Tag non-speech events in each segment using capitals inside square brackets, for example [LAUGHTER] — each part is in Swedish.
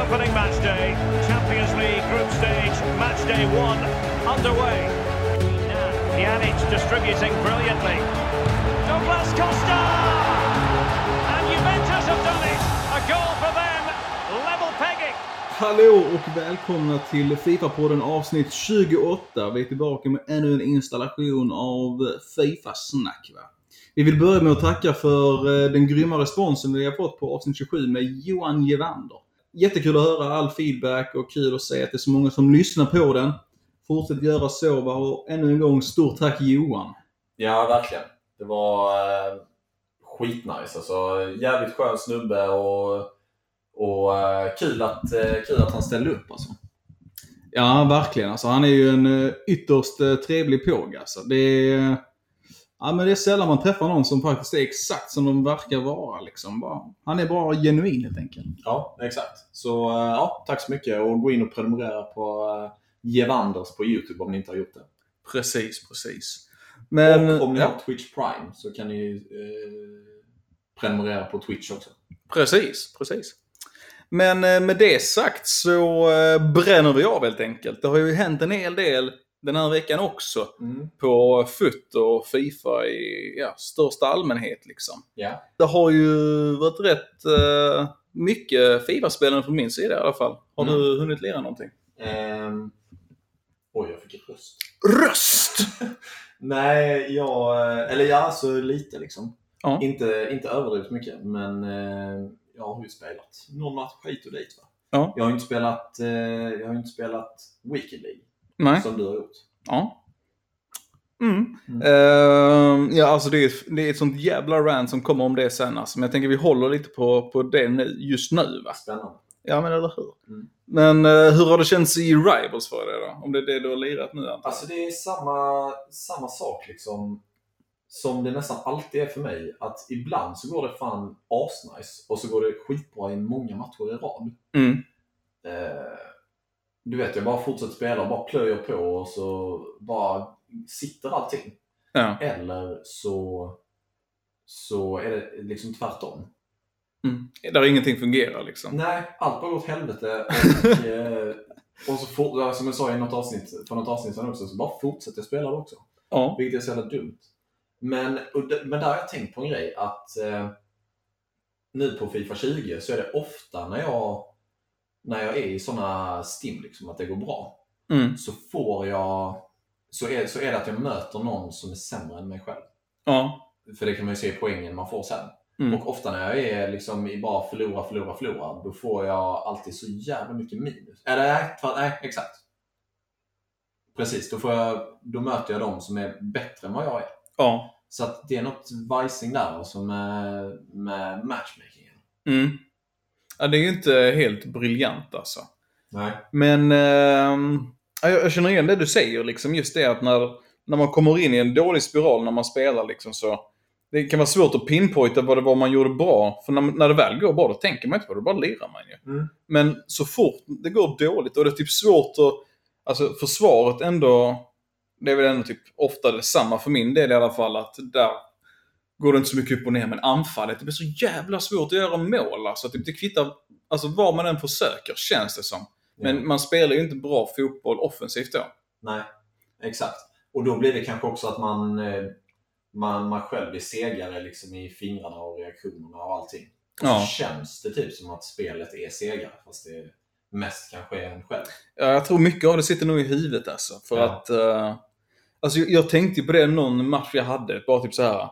opening match day. Champions League group stage match day one underway. Pjanic distributing brilliantly. Douglas Costa! And Juventus have done it! A goal for them, level pegging. Hallå och välkomna till Fifa-podden avsnitt 28. Vi är tillbaka med ännu en installation av Fifa-snack. Va? Vi vill börja med att tacka för eh, den grymma responsen vi har fått på avsnitt 27 med Johan Gevander. Jättekul att höra all feedback och kul att se att det är så många som lyssnar på den. Fortsätt göra så va? och ännu en gång stort tack Johan. Ja, verkligen. Det var eh, skitnice. Alltså, jävligt skön snubbe och, och eh, kul, att, eh, kul att han ställde upp. Alltså. Ja, verkligen. Alltså, han är ju en eh, ytterst eh, trevlig påg. Alltså. Det, är, ja, men det är sällan man träffar någon som faktiskt är exakt som de verkar vara. Liksom. Bara, han är bara genuin helt enkelt. Ja, exakt. Så eh, ja, tack så mycket och gå in och prenumerera på uh, Gevanders på Youtube om ni inte har gjort det. Precis, precis. Men, och om ni ja, har Twitch Prime så kan ni eh, prenumerera på Twitch också. Precis, precis. Men eh, med det sagt så eh, bränner vi av helt enkelt. Det har ju hänt en hel del den här veckan också. På FUT och Fifa i ja, största allmänhet liksom. Ja. Det har ju varit rätt eh, mycket Fifa-spelande från min sida i alla fall. Har Mm. du hunnit lira någonting? Ehm, oj, jag fick en röst. Röst! [LAUGHS] Nej, jag... Eller ja, alltså lite liksom. Ja. Inte, inte överdrivet mycket, men eh, jag har ju spelat någon match hit och dit. Va? Ja. Jag har ju inte spelat, eh, jag har inte spelat Weekend League, Nej. som du har gjort. Ja. Mm. Mm. Ehm, ja, alltså det är, det är ett sånt jävla rant som kommer om det sen. Alltså. Men jag tänker vi håller lite på, på det nu, just nu. Va? Spännande. Ja, men eller hur? Mm. Men eh, hur har det känts i Rivals för dig då? Om det är det du har lirat nu antar. Alltså det är samma, samma sak liksom som det nästan alltid är för mig. Att ibland så går det fan asnice och så går det skitbra i många matcher i rad. Mm. Du vet, jag bara fortsätter spela och bara plöjer på och så bara sitter allting. Ja. Eller så, så är det liksom tvärtom. Mm. Där ingenting fungerar liksom. Nej, allt bara går åt helvete. Och, [LAUGHS] eh, och så fort, ja, som jag sa i något avsnitt, för något avsnitt sedan också, så bara fortsätter jag spela det också. Ja. Vilket är så jävla dumt. Men, det, men där har jag tänkt på en grej att eh, nu på Fifa 20 så är det ofta när jag, när jag är i såna stim, liksom, att det går bra, Mm. så får jag så är, så är det att jag möter någon som är sämre än mig själv. Ja. För det kan man ju se i poängen man får sen. Mm. Och ofta när jag är liksom i bara förlora, förlora, förlora, då får jag alltid så jävla mycket minus. Eller nej, exakt. Precis, då, får jag, då möter jag de som är bättre än vad jag är. Ja. Så att det är något vajsing där alltså med, med matchmakingen. Mm. Ja, det är ju inte helt briljant alltså. Nej. Men jag, jag känner igen det du säger, liksom just det att när, när man kommer in i en dålig spiral när man spelar liksom så. Det kan vara svårt att pinpointa vad det var man gjorde bra. För när, när det väl går bra, då tänker man inte på det, då bara lirar man ju. Mm. Men så fort det går dåligt och det är typ svårt att... Alltså försvaret ändå... Det är väl ändå typ ofta detsamma för min del i alla fall att där går det inte så mycket upp och ner. Men anfallet, det blir så jävla svårt att göra mål. Alltså typ det kvittar... Alltså vad man än försöker känns det som. Men Ja. man spelar ju inte bra fotboll offensivt då. Nej, exakt. Och då blir det kanske också att man, eh, man, man själv blir segare liksom i fingrarna och reaktionerna och allting. Och Ja. så känns det typ som att spelet är segare, fast det mest kanske är en själv. Ja, jag tror mycket av det sitter nog i huvudet alltså. För Ja. att... eh, alltså jag, jag tänkte på det någon match jag hade. Bara typ så här.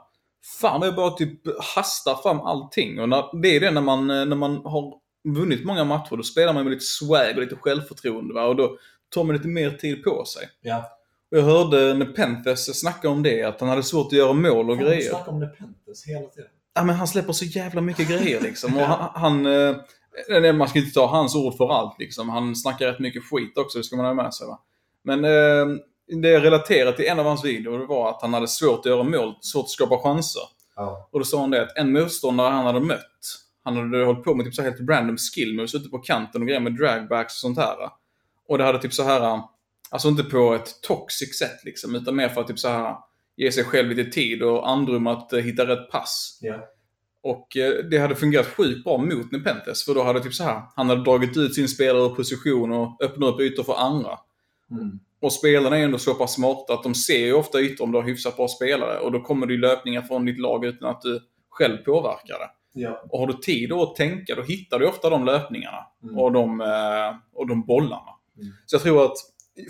Fan jag bara typ hastar fram allting. Och när, det är det när man, eh, när man har vunnit många matcher. Då spelar man med lite swag och lite självförtroende. Va? Och då tar man lite mer tid på sig. Ja. Och jag hörde när Penthers snacka om det. Att han hade svårt att göra mål och Fan, grejer. Snackar om Nepenthes hela tiden. Ja, men han släpper så jävla mycket grejer liksom. Och han... han eh, nej, man ska inte ta hans ord för allt liksom. Han snackar rätt mycket skit också, det ska man ha med sig va. Men eh, det jag relaterade till en av hans videor var att han hade svårt att göra mål, svårt att skapa chanser. Ja. Och då sa han det att en motståndare han hade mött, han hade hållit på med typ så här helt random skill moves ute på kanten och grejer med dragbacks och sånt här. Och det hade typ så här, alltså inte på ett toxic sätt liksom, utan mer för att typ så här ge sig själv lite tid och andrum att eh, hitta rätt pass. Ja. Och eh, det hade fungerat sjukt bra mot Nepenthes. För då hade typ så här, han hade dragit ut sin spelare ur position och öppnat upp ytor för andra. Mm. Och spelarna är ändå så pass smarta att de ser ju ofta ytor om du har hyfsat bra spelare. Och då kommer det ju löpningar från ditt lag utan att du själv påverkar det. Ja. Och har du tid att tänka, då hittar du ofta de löpningarna. Mm. Och, de, eh, och de bollarna. Mm. Så jag tror att,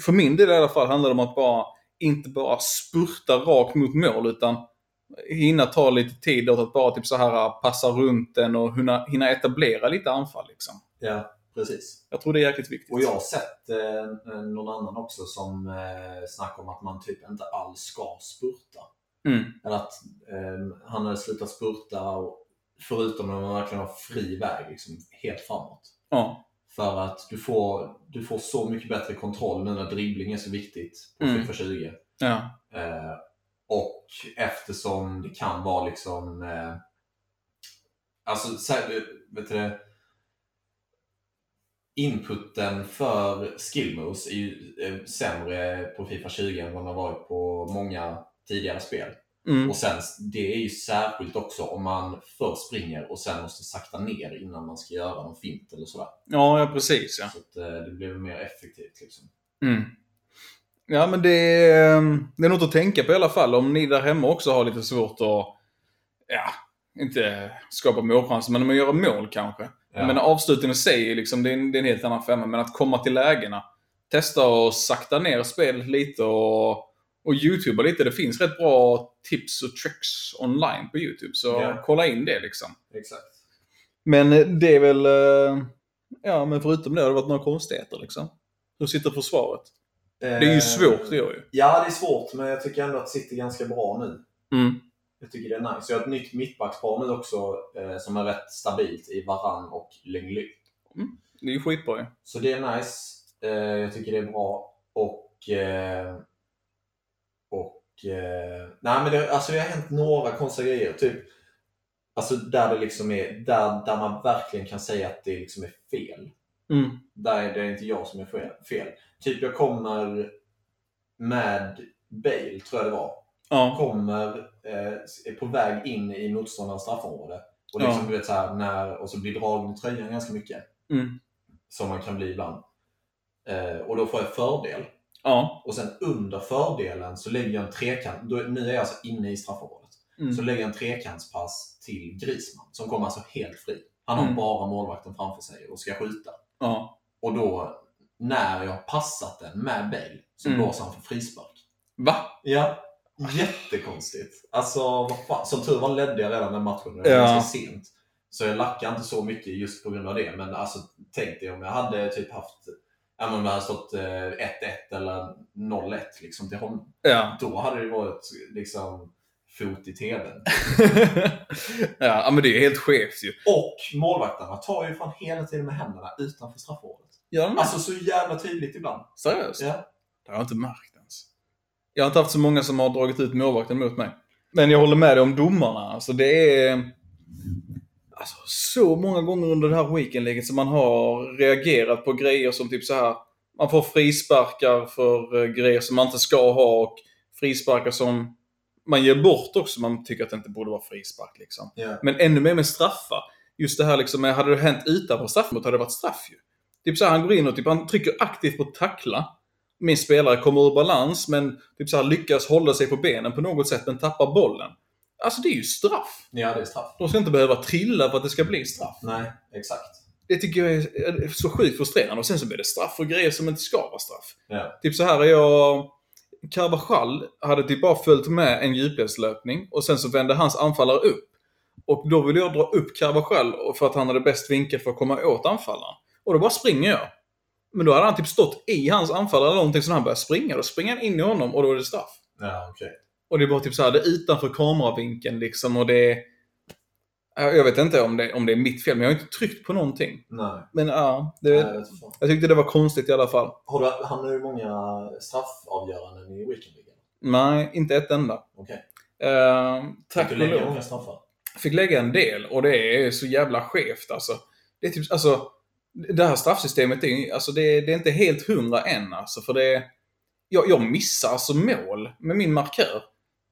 för min del i alla fall, handlar det om att bara, inte bara spurta rakt mot mål, utan hinna ta lite tid åt att bara typ så här passa runt den och hinna, hinna etablera lite anfall. Liksom. ja, precis. Jag tror det är jäkligt viktigt. Och jag har sett eh, någon annan också som eh, snackar om att man typ inte alls ska spurta. Mm. Eller att eh, han hade slutat spurta och, förutom när man verkligen har fri väg liksom, helt framåt. Ja. För att du får, du får så mycket bättre kontroll nu när dribbling är så viktigt på Mm. Fifa 20. Ja. Eh, och eftersom det kan vara liksom... Eh, alltså, så här, vet du det? Inputen för skill moves är ju eh, sämre på Fifa 20 än vad den har varit på många tidigare spel. Mm. Och sen, det är ju särskilt också om man först springer och sen måste sakta ner innan man ska göra någon fint eller sådär. Ja, ja, precis ja. Så att eh, det blir mer effektivt liksom. Mm. Ja, men det är, det är något att tänka på i alla fall. Om ni där hemma också har lite svårt att, ja, inte skapa målchanser, men att göra mål kanske. Ja. Men avslutningen i sig, liksom, det, är en, det är en helt annan femma. Men att komma till lägena. Testa att sakta ner spelet lite och, och YouTuba lite. Det finns rätt bra tips och tricks online på YouTube. Så Ja. kolla in det liksom. Exakt. Men eh, det är väl... eh, Ja, men förutom det har det varit några konstigheter liksom. Hur sitter försvaret? Det är ju svårt, det gör ju. Ja, det är svårt, men jag tycker ändå att det sitter ganska bra nu. Mm. Jag tycker det är nice. Jag har ett nytt mittbackspar nu också eh, som är rätt stabilt i Varann och Lengly. Det är ju skitbra ju. Så det är nice. Eh, jag tycker det är bra. Och... Eh, och... Eh, nej men det, alltså det har hänt några konstiga grejer. Typ, alltså där det liksom är... Där, där man verkligen kan säga att det liksom är fel. Mm. Där är det inte jag som är fel. fel. Typ jag kommer med Bale, tror jag det var. Ja. kommer, eh, är på väg in i motståndarens straffområde. Och, liksom, Ja. du vet, så här, när, och så blir dragen i tröjan ganska mycket. Mm. Som man kan bli ibland. Eh, och då får jag fördel. Ja. Och sen under fördelen så lägger jag en trekant. Då, nu är jag alltså inne i straffområdet. Mm. Så lägger jag en trekantspass till Grisman. Som kommer alltså helt fri. Han har Mm. bara målvakten framför sig och ska skjuta. Ja. Och då, när jag har passat den med Bale, så Mm. blåser han för frispark. Va? Ja, jättekonstigt. Alltså. Som tur var ledde jag redan den matchen. Det var Ja. ganska sent. Så jag lackade inte så mycket just på grund av det. Men alltså, tänk dig om jag hade typ haft Ja, men om det hade stått eh, 1-1 eller 0-1 liksom, till honom. Ja. Då hade det varit liksom fot i TVn. [LAUGHS] ja, men det är helt skevt ju. Och målvakterna tar ju fan hela tiden med händerna utanför straffområdet. Alltså så jävla tydligt ibland. Seriöst? Ja. Det har jag inte märkt. Jag har inte haft så många som har dragit ut målvakten mot mig. Men jag håller med dig om domarna. Alltså det är... Alltså så många gånger under det här weekendläget som man har reagerat på grejer som typ så här. Man får frisparkar för eh, grejer som man inte ska ha och frisparkar som man ger bort också. Man tycker att det inte borde vara frispark liksom. Ja. Men ännu mer med straffar. Just det här liksom, hade det hänt utanför straffområdet hade det varit straff ju. Typ så här, han går in och typ, han trycker aktivt på tackla. Min spelare kommer ur balans men typ så här, lyckas hålla sig på benen på något sätt men tappar bollen. Alltså det är ju straff. ja, det är straff. De ska inte behöva trilla för att det ska bli straff. Nej, exakt. Det tycker jag är så sjukt frustrerande. Och sen så blir det straff för grejer som inte ska vara straff. Ja. Typ så här är jag... Carvajal hade typ bara följt med en djupledslöpning och sen så vände hans anfallare upp. Och då ville jag dra upp Carvajal för att han hade bäst vinkel för att komma åt anfallaren. Och då bara springer jag. Men då hade han typ stått i hans anfallare eller någonting så när han började springa. Då springer han in i honom och då är det straff. Ja, okej. Och det är bara typ så här, det är utanför kameravinkeln liksom och det är... Ja, Jag vet inte om det, om det är mitt fel, men jag har inte tryckt på någonting. Nej. Men ja, det, Nej, jag jag tyckte det var konstigt i alla fall. Har du, han du många straffavgöranden i weekendligan? Nej, inte ett enda. Okej. Uh, tack Fick du lägga många straffar? Fick lägga en del och det är så jävla skevt alltså. Det är typ, alltså, det här straffsystemet är, alltså, det, det är inte helt hundra än alltså. För det jag, jag missar alltså mål med min markör.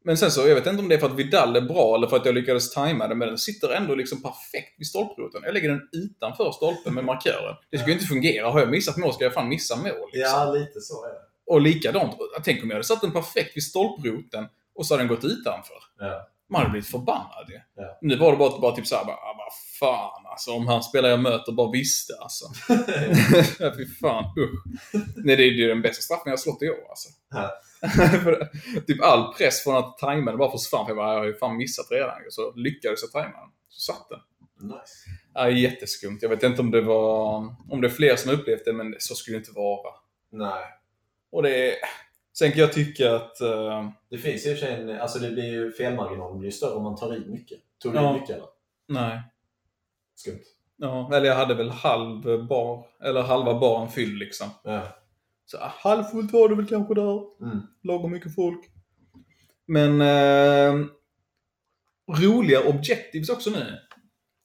Men sen så, jag vet inte om det är för att Vidal är bra eller för att jag lyckades tajma det, men den sitter ändå liksom perfekt vid stolproten. Jag lägger den utanför stolpen med markören. Det ska ju inte fungera. Har jag missat mål ska jag fan missa mål. Liksom. Ja, lite så är det. Och likadant, tänk om jag hade satt den perfekt vid stolproten och så hade den gått utanför. Ja. Man hade blivit förbannad ju. Ja. Nu var det bara, bara typ såhär, bara, ah, vad fan alltså. Om han spelare jag möter bara visste alltså. Ja, [LAUGHS] Fy fan, usch. Nej, det är ju den bästa straffen jag har slått i år alltså. Ja. [LAUGHS] Typ all press från att tajma den bara försvann. För jag bara, jag har ju fan missat redan. Så lyckades jag tajma den. Så satt den. Nice. Ja, jätteskumt. Jag vet inte om det var... Om det är fler som upplevt det, men så skulle det inte vara. Nej. Och det är... Sen kan jag tycka att... eh, Det finns sig en, alltså det blir ju felmarginalen blir ju större om man tar i mycket. Tog du Ja. i mycket eller? nej. Skumt. Ja, eller jag hade väl halv bar, eller halva baren fylld liksom. Ja. Så ah, halvfullt var det väl kanske där. Mm. Lagom mycket folk. Men eh, roliga objectives också nu.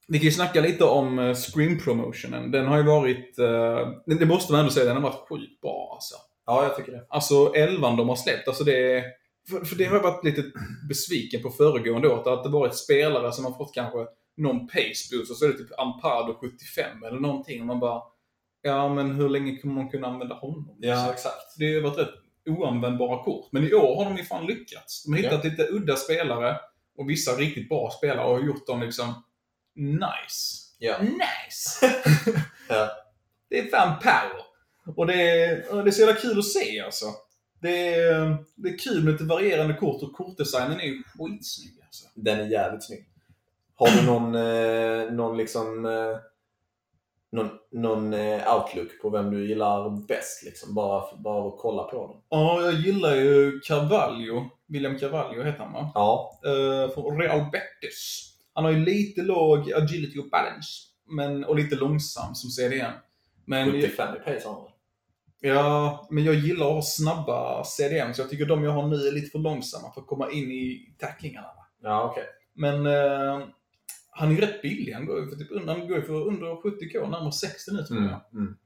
Vi kan ju snacka lite om eh, Scream-promotionen. Den har ju varit, eh, det det måste man ändå säga, den har varit sjukt bra alltså. Ja, jag tycker det. Alltså elvan de har släppt, alltså det är... För, för det har jag varit lite besviken på föregående år. Att det varit spelare som har fått kanske någon pace boost och så är det typ Ampado 75 eller någonting. Och man bara... Ja, men hur länge kommer man kunna använda honom? Ja, exakt. Det har varit rätt oanvändbara kort. Men i år har de ju fan lyckats. De har hittat lite udda spelare och vissa riktigt bra spelare och har gjort dem liksom nice. Ja. Nice! [LAUGHS] Ja. Det är fan power. Och det är, det är så jävla kul att se alltså. Det är, det är kul med lite varierande kort och kortdesignen är ju skitsnygg alltså. Den är jävligt snygg. Har du någon, eh, någon liksom eh, någon, någon eh, outlook på vem du gillar bäst? Liksom? Bara, bara att kolla på dem. Ja, jag gillar ju Carvalho. William Carvalho heter han va? Ja. Eh, från Real Betis. Han har ju lite låg agility och balance. Men, och lite långsam som CDM. Men, 75 i pace har han? Ja, men jag gillar att ha snabba CDM, så jag tycker de jag har nu är lite för långsamma för att komma in i tacklingarna. Ja, okej. Men eh, han är ju rätt billig. Han går ju för, typ, under- han går ju för under 70k, närmare 60 nu tror jag. Mm. Mm.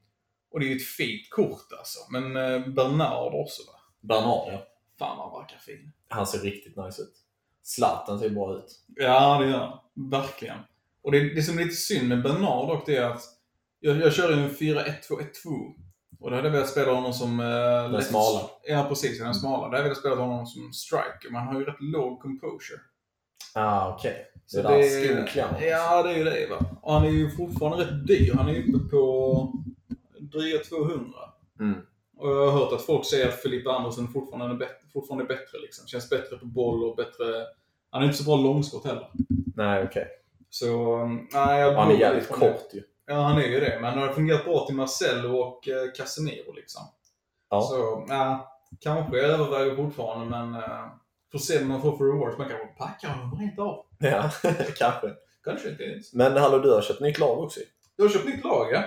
Och det är ju ett fint kort alltså. Men eh, Bernard också va? Bernard, ja. Fan vad han verkar fin. Han ser riktigt nice ut. Zlatan ser bra ut. Ja, det gör han. Verkligen. Och det, det som är lite synd med Bernard dock, det är att jag, jag kör ju en 4-1-2-1-2. Och då hade jag velat spela honom som... Eh, Den lätt- smala. Ja, precis. Den smala. Då hade jag velat spela honom som striker. Men han har ju rätt låg composure. Ah, okej. Så Det är där klämmer. Ja, det är ju det va. Och han är ju fortfarande rätt dyr. Han är ju uppe på dryga 200. Mm. Och jag har hört att folk säger att Filippa Andersen fortfarande är bättre, fortfarande är bättre liksom. Känns bättre på boll och bättre... Han är inte så bra långskott heller. Nej, okej. Så, um, nej, jag Han är jävligt kort ju. Ja, han är ju det. Men han har fungerat bra till Marcelo och eh, Casemiro liksom. Ja. Så, ja, kanske jag överväger fortfarande, men uh, får se vad man får för rewards. Man kanske packar honom rent av. Ja, [LAUGHS] kanske. Kanske inte ens. Men hallå, du har köpt nytt lag också. Du har köpt nytt lag, ja?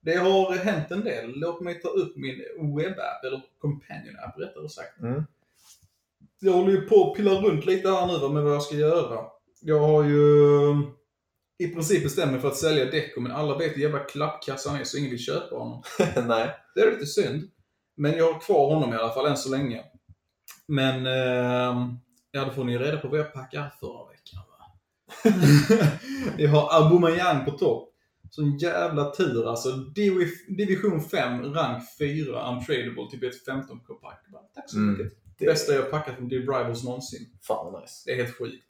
Det har hänt en del. Låt mig ta upp min webbapp, eller companion app rättare sagt. Mm. Jag håller ju på att pilla runt lite här nu med vad jag ska göra. Jag har ju i princip bestämt mig för att sälja Deco, men alla vet hur jävla klappkass han är så ingen vill köpa honom. [LAUGHS] Nej. Det är lite synd. Men jag har kvar honom i alla fall än så länge. Men eh, ja, då får ni reda på vad jag packade förra veckan. Va? [LAUGHS] jag har Aubameyang på topp. Sån jävla tur alltså. Divi- Division 5, rank 4, untradable, typ ett 15 k pack. Tack så Mm. mycket. Det bästa jag packat från Div Rivals någonsin. Fan vad nice. Det är helt sjukt.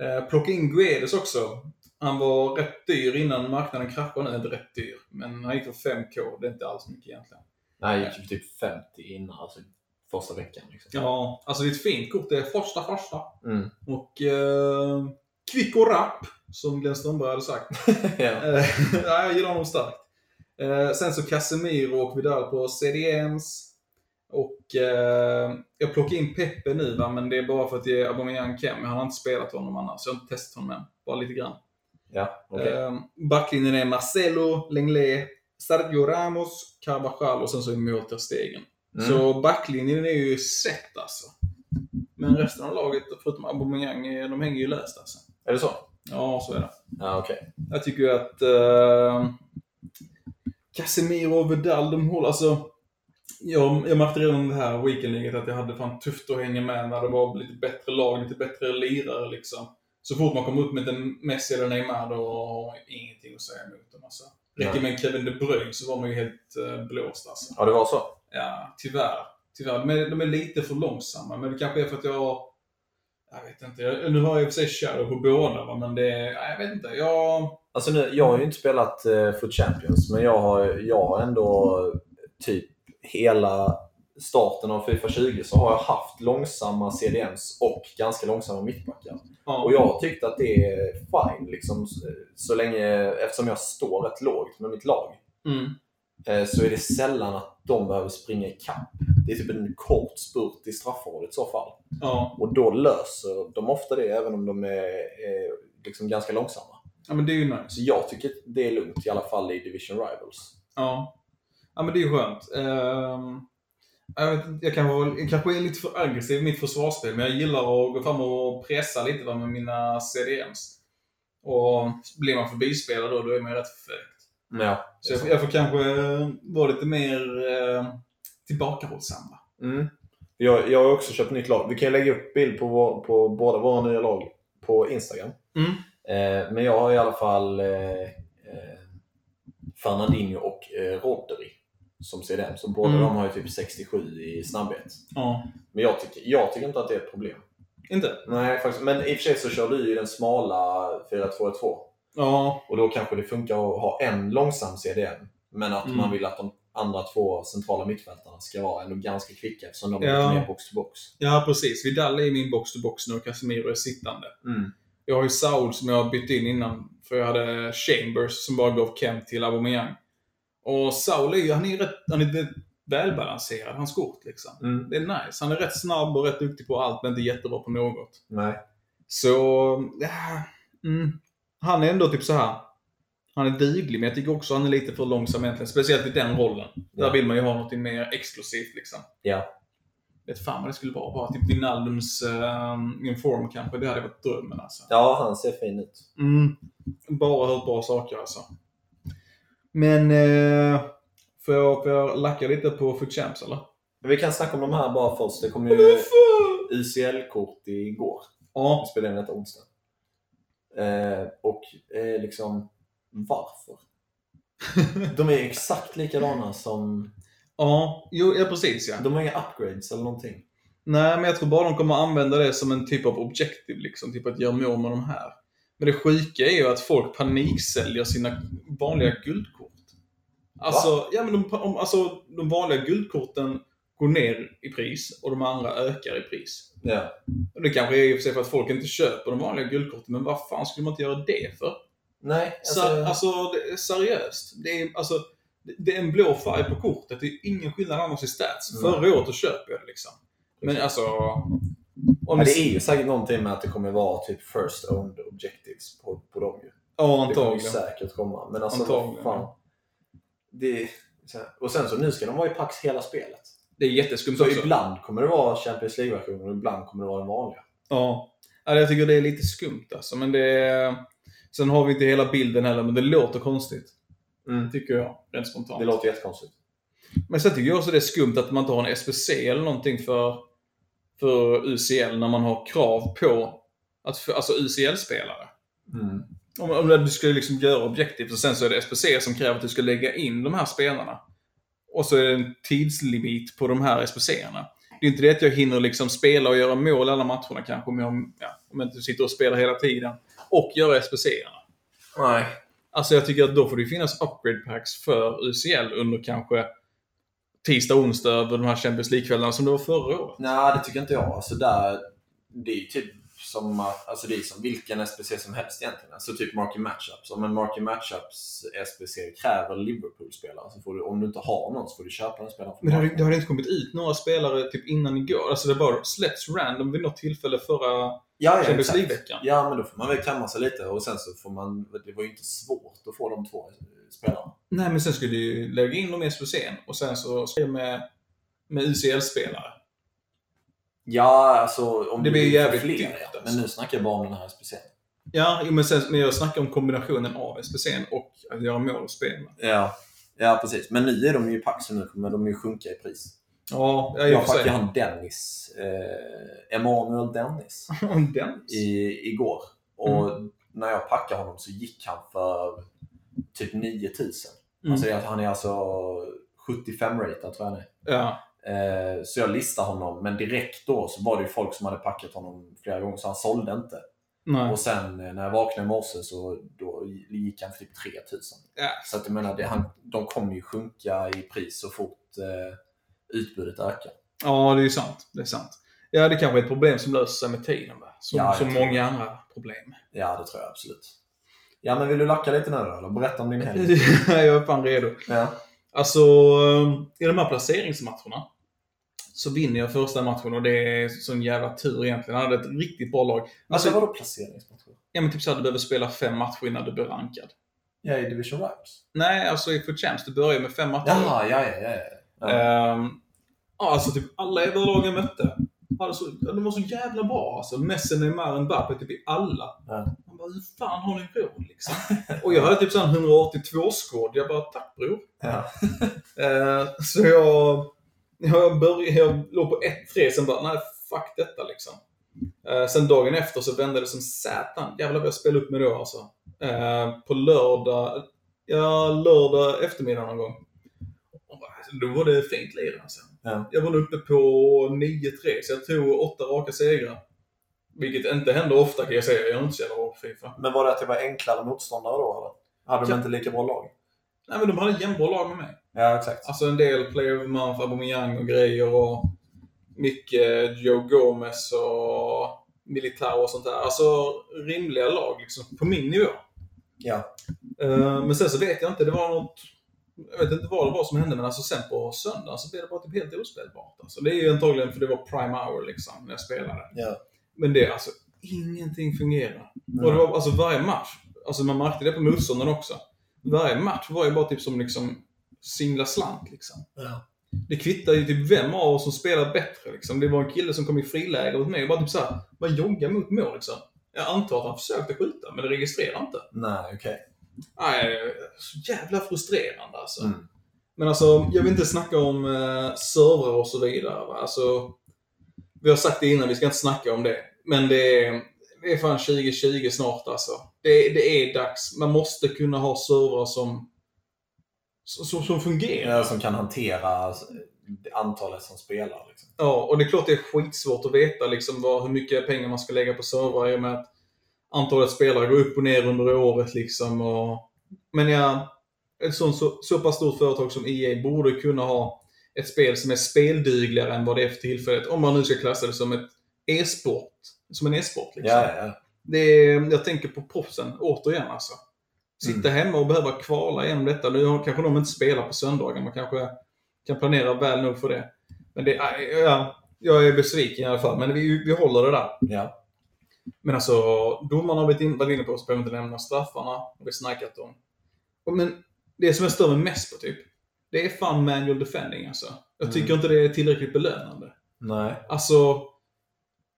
Eh, plocka in Guedes också. Han var rätt dyr innan marknaden kraschade. Nu inte rätt dyr, men han gick för 5K. Det är inte alls mycket egentligen. Nej, jag gick typ 50 innan, alltså första veckan. Liksom. Ja, alltså det är ett fint kort. Det är första första. Mm. Och eh, kvick och rapp, som Glenn Strömberg hade sagt. [LAUGHS] ja. Eh, ja, jag gillar honom starkt. Eh, sen så Casemiro och Vidal på CDMs. Och eh, jag plockar in Pepe nu va, men det är bara för att ge Aubameyang Kem. Jag har inte spelat honom annars. Jag har inte testat honom än. Bara lite grann. Ja, okej. Eh, backlinjen är Marcelo, Lenglet, Sergio Ramos, Carvajal och sen så är till stegen. Mm. Så backlinjen är ju sett alltså. Men resten av laget, förutom Aubameyang, de hänger ju löst alltså. Är det så? Ja, så är det. Ja, okej. Jag tycker ju att uh, Casemiro och Vidal, de håller alltså... Jag, jag märkte redan det här weekendliget att jag hade fan tufft att hänga med när det var lite bättre lag, lite bättre lirare liksom. Så fort man kom upp med en Messi eller Neymar då har man ingenting att säga emot dem. Alltså. Räcker med Kevin De Bruyne så var man ju helt uh, blåst alltså. Ja, det var så. Ja, tyvärr. Tyvärr. De är, de är lite för långsamma, men det kanske är för att jag... Jag vet inte. Jag, nu har jag i och för sig shadow på båda, va, men det... Jag vet inte. Jag... Alltså nu, jag har ju inte spelat eh, Foot Champions, men jag har, jag har ändå typ hela starten av Fifa 20 så har jag haft långsamma CDMs och ganska långsamma mittbackar. Ja. Och jag har tyckt att det är fine, liksom, så länge, eftersom jag står rätt lågt med mitt lag, Mm. eh, så är det sällan att de behöver springa ikapp. Det är typ en kort spurt i straffområdet i så fall. Ja. Och då löser de ofta det, även om de är, är liksom ganska långsamma. ja, men det är ju nice. Så jag tycker det är lugnt, i alla fall i Division Rivals. Ja. Ja, men det är ju skönt. Ehm, jag, vet, jag, kanske, var- jag kanske är lite för aggressiv i mitt försvarsspel, men jag gillar att gå fram och pressa lite va, med mina CDMs. Och blir man förbispelad då, då är man ju rätt förföljd. Ja. Så jag, får- jag får kanske eh, vara lite mer eh, tillbakahållsam. Mm. Jag, jag har också köpt nytt lag. Vi kan lägga upp bild på, vår, på båda våra nya lag på Instagram. Mm. Eh, men jag har i alla fall eh, eh, Fernandinho och eh, Rodri som CDM. Så båda Mm. de har ju typ 67 i snabbhet. Ja. Men jag tycker, jag tycker inte att det är ett problem. Inte? Nej, faktiskt. Men i och för sig så kör du ju den smala 4-2-2. Ja. Och då kanske det funkar att ha en långsam CDM. Men att Mm. man vill att de andra två centrala mittfältarna ska vara ändå ganska kvicka eftersom de är Ja. lite mer box-to-box. Ja, precis. Vidal är i min box-to-box nu och Casemiro är sittande. Mm. Jag har ju Saul som jag har bytt in innan. För jag hade Chambers som bara gav Kemp till Aubameyang. Och Saul är ju, han är rätt, han är välbalanserad, hans kort liksom. Mm. Det är nice. Han är rätt snabb och rätt duktig på allt, men inte jättebra på något. Nej. Så, ja, mm. Han är ändå typ så här. Han är duglig, men jag tycker också han är lite för långsam egentligen. Speciellt i den rollen. Ja. Där vill man ju ha något mer exklusivt liksom. Ja. Vet fan vad det skulle vara. Bara typ Wijnaldums uh, inform kanske. Det hade varit drömmen alltså. Ja, han ser fin ut. Mm. Bara hört bra saker alltså. Men, eh, får, jag, får jag lacka lite på Foot Champs eller? Vi kan snacka om de här bara först. Det kom ju UCL-kort igår. Ja. Vi spelade in detta onsdag. Eh, och eh, liksom, varför? [LAUGHS] De är exakt likadana som... Ja, jo, ja precis ja. De har inga upgrades eller någonting. Nej, men jag tror bara de kommer använda det som en typ av objektiv, liksom. Typ att göra mål med de här. Men det sjuka är ju att folk paniksäljer sina vanliga guldkort. Alltså, ja, men de, om, alltså, de vanliga guldkorten går ner i pris och de andra ökar i pris. Ja. Och det kanske är i och för sig för att folk inte köper de vanliga guldkorten, men vad fan skulle man inte göra det för? Nej, Alltså, alltså... alltså det är seriöst. Det är, alltså, det- är en blå färg på kortet. Det är ingen skillnad annars i stats. Nej. Förra året köper jag det liksom. Men alltså... Om ja, det är ju säkert någonting med att det kommer vara typ first owned objectives på, på dem ju. Ja, Det kommer antagligen. säkert komma. Men alltså, Antagligen, fan. Det. Och sen så nu ska de vara i Pax hela spelet. Det är jätteskumt Så också. ibland kommer det vara Champions League-versionen och ibland kommer det vara den vanliga. Ja. ja. Jag tycker det är lite skumt alltså. Men det är... Sen har vi inte hela bilden heller, men det låter konstigt. Tycker jag, rent spontant. Det låter jättekonstigt. Men sen tycker jag också det är skumt att man inte har en SPC eller någonting för, för UCL när man har krav på att, alltså UCL-spelare. Mm. Om, om du skulle liksom göra objektivt och sen så är det SPC som kräver att du ska lägga in de här spelarna. Och så är det en tidslimit på de här SPC-erna. Det är inte det att jag hinner liksom spela och göra mål alla matcherna kanske om jag, ja, om jag inte sitter och spelar hela tiden. Och göra SPC-erna. Nej. Alltså jag tycker att då får det finnas upgrade packs för UCL under kanske tisdag, onsdag över de här Champions League-kvällarna som det var förra året. Nej, det tycker inte jag. Alltså där, det är ju typ som, att- alltså det är som vilken SPC som helst egentligen. Alltså typ Marky Matchups. Om en Marky Matchups SPC kräver Liverpool-spelare, så får du, om du inte har någon så får du köpa den spelaren. från Men det har, det har inte kommit ut några spelare typ innan igår. Alltså det bara släppts random vid något tillfälle förra ja, ja, Champions. League-veckan. Ja, men då får man väl kamma sig lite och sen så får man, det var ju inte svårt att få de två spelarna. Nej, men sen skulle du ju lägga in dem i SPC'n och sen så med, med UCL-spelare. Ja, alltså om Det blir vill jävligt fler, dyrt, ja. alltså. Men nu snackar jag bara om den här SPCn. Ja, men, sen, men jag snackar om kombinationen av SPC'n och att göra mål och spela. Ja. ja, precis. Men nu är de ju i pack så nu kommer de ju sjunka i pris. Ja, jag Jag sig. han Dennis, eh, Emanuel Dennis, [LAUGHS] Den. i, igår. Och Mm. när jag packade honom så gick han för typ 9000. Mm. Alltså, han är alltså 75-ratad tror jag han är. Ja. Eh, så jag listade honom, men direkt då så var det ju folk som hade packat honom flera gånger så han sålde inte. Nej. Och sen eh, när jag vaknade i morse så då gick han för typ 3000. Ja. Så att jag menar, det, han, de kommer ju sjunka i pris så fort eh, utbudet ökar. ja, det är sant. Det är sant. Ja, det kanske är ett problem som löser sig med tiden. Som, Ja, som många andra problem. Ja, det tror jag absolut. Ja, men vill du lacka lite nu då? Eller berätta om din helg. [LAUGHS] jag är fan redo. Ja. Alltså, i de här placeringsmatcherna så vinner jag första matchen och det är sån jävla tur egentligen. Jag hade ett riktigt bra lag. Alltså, Alltså, vadå placeringsmatcher? ja, men typ såhär, du behöver spela fem matcher innan du blir rankad. Ja, i Division Rivals. Nej, alltså i Foot Champs, du börjar med fem matcher. Jaha, ja, ja, ja. ja. ja, alltså typ alla jag mötte. hade så, ja, de var så jävla bra alltså. Messi, Neymar, Mbappé, typ i alla. Ja. Bara, hur fan har ni råd liksom? [LAUGHS] Och jag hade typ sån 182-skåd. Jag bara, tack bror. Ja. [LAUGHS] Eh, så jag, jag, började, jag låg på 1-3, sen bara, nej fuck detta liksom. Eh, sen dagen efter så vände det som satan. Jävlar vad jag spelade upp mig då alltså. Eh, på lördag, ja lördag eftermiddag någon gång. Då var det fint lir alltså. Ja. Jag var uppe på 9-3, så jag tog åtta raka segrar. Vilket inte händer ofta kan jag säga. Jag är inte så jävla bra på Fifa. Men var det att det var enklare motståndare då, eller? Hade de Ja. inte lika bra lag? Nej men de hade jämnbra lag med mig. Ja, exakt. Alltså en del Player of the Month, Aubameyang och grejer och mycket Joe Gomez och Militao och sånt där. Alltså rimliga lag liksom, på min nivå. Ja. Eh, men sen så vet jag inte, det var något... Jag vet inte vad det var som hände, men alltså sen på söndagen så blev det bara typ helt ospelbart. Alltså, det är ju antagligen för det var prime hour liksom, när jag spelade. Ja. Men det alltså, ingenting fungerar. Och det var alltså varje match, alltså man märkte det på motståndaren också. Varje match var ju bara typ som liksom singla slant liksom. Ja. Det kvittar ju typ vem av oss som spelar bättre liksom. Det var en kille som kom i friläge mot mig och bara typ såhär, bara jogga mot mål liksom. Jag antar att han försökte skjuta, men det registrerar inte. Nej, okej. Nej, så jävla frustrerande alltså. Mm. Men alltså, jag vill inte snacka om eh, servrar och så vidare. Va? Alltså, vi har sagt det innan, vi ska inte snacka om det. Men det är, det är fan 2020 snart alltså. Det, det är dags. Man måste kunna ha servrar som, som, som fungerar. Ja, som kan hantera antalet som spelar. Liksom. Ja, och det är klart det är skitsvårt att veta liksom vad, hur mycket pengar man ska lägga på servrar i och med att antalet spelare går upp och ner under året. Liksom och, men ja, ett sånt så, så pass stort företag som EA borde kunna ha ett spel som är speldygligare än vad det är för tillfället. Om man nu ska klassa det som ett e-sport. Som en e-sport liksom. Ja, ja. Det är, jag tänker på proffsen återigen alltså. Sitta Mm. hemma och behöva kvala igenom detta. Nu kanske de inte spelar på söndagar. Man kanske kan planera väl nog för det. Men det, ja, jag är besviken i alla fall. Men vi, vi håller det där. ja. Men alltså, domarna har vi varit in- varit inne på, så behöver vi inte nämna straffarna. har vi snackat om. Men det som jag stör mig mest på typ, det är fan manual defending alltså. Jag tycker Mm. inte det är tillräckligt belönande. Nej. Alltså,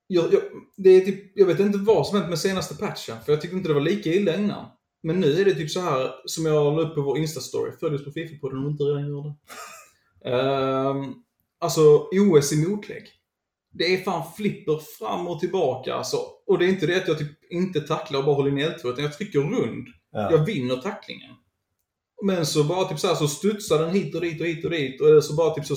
jag, jag, det är typ, jag vet inte vad som hänt med senaste patchen, för jag tyckte inte det var lika illa innan. Men nu är det typ så här som jag la upp på vår Insta-story. Följ oss på Fifa-podden om du inte redan gör det. [LAUGHS] Ehm, alltså, OS i motlägg. Det är fan flipper fram och tillbaka alltså. Och det är inte det att jag typ inte tacklar och bara håller in i L2, utan jag trycker rund. Ja. Jag vinner tacklingen. Men så bara typ så här så studsar den hit och dit och hit och dit. Och så bara typ så,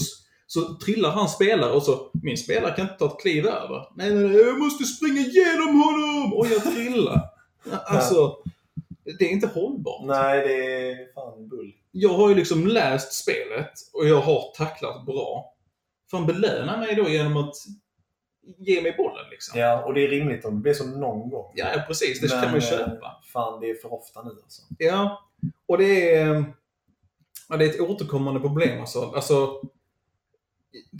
så trillar han spelare och så, min spelare kan inte ta ett kliv över. Nej, nej, nej, jag måste springa igenom honom! Och jag trillar. [LAUGHS] Alltså, det är inte hållbart. Nej, det är fan bull. Jag har ju liksom läst spelet och jag har tacklat bra. Fan belöna mig då genom att ge mig bollen liksom. Ja, och det är rimligt om det blir så någon gång. Ja, ja, precis. Det Men, kan man ju eh, köpa. Fan, det är för ofta nu alltså. Ja, och det är, ja, det är ett återkommande problem alltså. alltså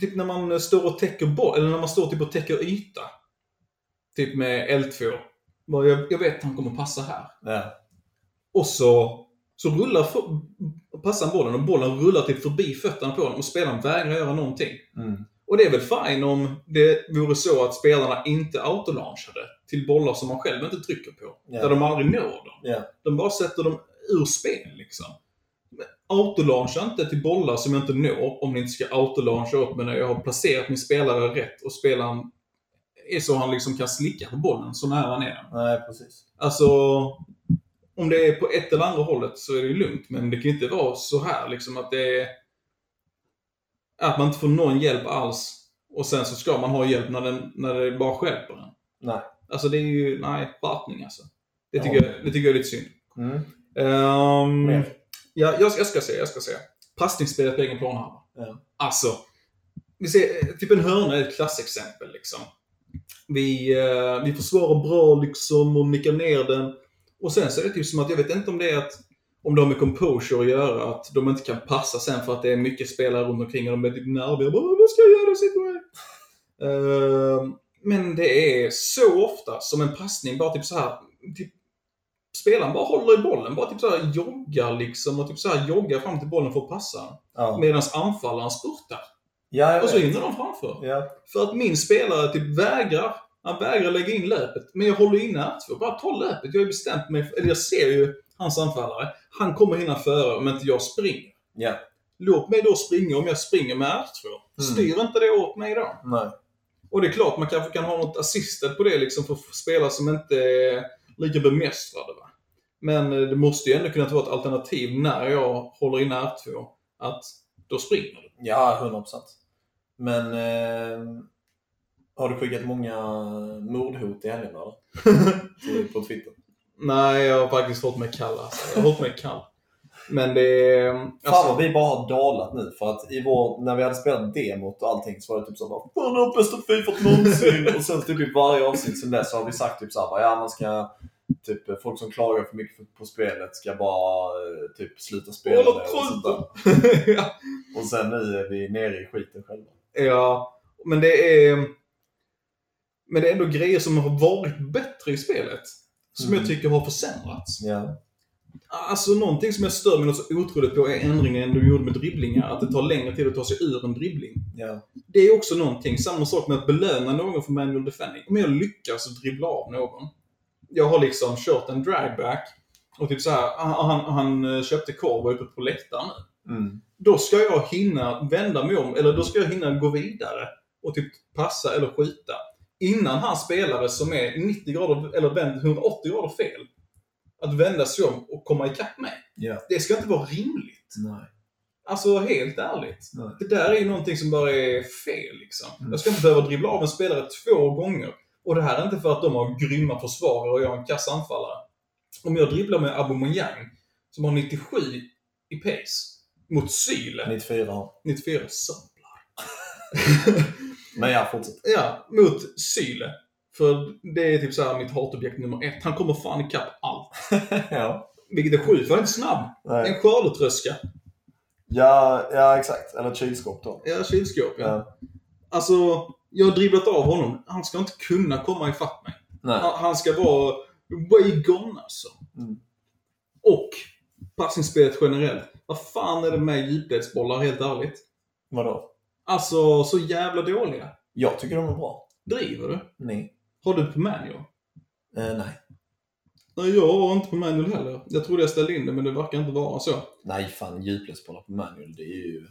typ när man står och täcker boll, eller när man står typ och täcker yta. Typ med L2. Bara, Jag, jag vet att han kommer passa här. Ja. Och så, så rullar för, passar bollen och bollen rullar typ förbi fötterna på honom och spelaren vägrar göra någonting. Mm. Och det är väl fine om det vore så att spelarna inte autolaunchade till bollar som man själv inte trycker på. Ja. Där de aldrig når dem. Ja. De bara sätter dem ur spel liksom. Autolauncha inte till bollar som jag inte når om ni inte ska autolauncha upp mig när jag har placerat min spelare rätt och spelaren är så han liksom kan slicka på bollen så nära han är. Nej, precis. Alltså, om det är på ett eller andra hållet så är det ju lugnt. Men det kan inte vara så här liksom att det är... Att man inte får någon hjälp alls. Och sen så ska man ha hjälp när, den, när det bara stjälper en. Nej. Alltså det är ju, nej, skärpning alltså. Det tycker, Ja. jag, det tycker jag är lite synd. Mm. Mer ja, jag, jag ska säga, jag ska säga. Passningsspelet på egen planhalva. Ja. Eh, alltså, vi ser, eh, typ en hörna är ett klassexempel liksom. Vi, eh, vi försvarar bra liksom och nickar ner den. Och sen så är det typ som att, jag vet inte om det är att om det har med composure att göra, att de inte kan passa sen för att det är mycket spelare runt omkring och de är typ nerviga. Bara, Vad ska jag göra? Sitt med. Eh, men det är så ofta som en passning bara typ så här typ, spelaren bara håller i bollen, bara typ så här joggar liksom och typ så här joggar fram till bollen för att passa den. Ja. Medan anfallaren spurtar. Ja, Och så hinner de framför. Ja. För att min spelare typ vägrar. Han vägrar lägga in löpet. Men jag håller inne R2. Bara ta löpet. Jag har bestämt mig. Eller jag ser ju hans anfallare. Han kommer hinna före om inte jag springer. Ja. Låt mig då springa om jag springer med R2. Mm. Styr inte det åt mig då? Nej. Och det är klart, man kanske kan ha något assisted på det liksom för spelare som inte är lika bemästrade. Va? Men eh, det måste ju ändå kunna vara ett alternativ när jag håller inne R2. Att då springer du. Ja, 100 procent. Men eh, har du skickat många mordhot i helgen eller? [LAUGHS] På Twitter? Nej, jag har faktiskt hållit mig kall alltså. Jag har hållit mig kall. Men det är... Fan Alltså, vad vi bara har dalat nu. För att i vår, när vi hade spelat demot och allting så var det typ såhär bara Fan, det bästa Fifa någonsin! [LAUGHS] och sen typ i varje avsnitt sen dess så har vi sagt typ såhär ja man ska Typ folk som klagar för mycket på- spelet ska bara eh, typ sluta spela det och sånt där. [LAUGHS] ja. Och sen nu är vi nere i skiten själva. ja, men det är... Men det är ändå grejer som har varit bättre i spelet. Som Mm. jag tycker har försämrats. Ja. Alltså någonting som jag stör mig något så otroligt på är ändringen du gjorde med dribblingar. Att det tar längre tid att ta sig ur en dribbling. Ja. Det är också någonting, samma sak med att belöna någon för manual defending. Om jag lyckas dribbla av någon. Jag har liksom kört en dragback och typ så här, han, han, han köpte korv och var uppe på läktaren. Mm. Då ska jag hinna vända mig om, eller då ska jag hinna gå vidare och typ passa eller skjuta. Innan hans spelare som är 90 grader, eller vänd 180 grader fel, att vända sig om och komma ikapp mig. Ja. Det ska inte vara rimligt. Nej. Alltså helt ärligt. Nej. Det där är ju någonting som bara är fel liksom. Mm. Jag ska inte behöva dribbla av en spelare två gånger. Och det här är inte för att de har grymma försvarare och jag är en kass anfallare. Om jag dribblar med Aubameyang, som har 97 i pace, mot Syle, 94 har 94 sablar. [LAUGHS] Men ja, fortsätt. ja, mot Syle. För det är typ så här mitt hatobjekt nummer ett. Han kommer fan ikapp allt. [LAUGHS] ja. Vilket är sjukt, för han är inte snabb. Nej. En skördetröska. Ja, ja, exakt. Eller ett kylskåp då. Ja, kylskåp ja. Ja. Alltså, jag har dribblat av honom. Han ska inte kunna komma ifatt mig. Nej. Han, ska vara way gone alltså. Mm. Och passningsspelet generellt. Vad fan är det med djupledsbollar helt ärligt? Vadå? Alltså, så jävla dåliga. Jag tycker de är bra. Driver du? Nej. Har du på manual? Eh, nej. Nej, jag har inte på manual heller. Jag trodde jag ställde in det, men det verkar inte vara så. Nej, fan djupledsbollar på manual, det är ju...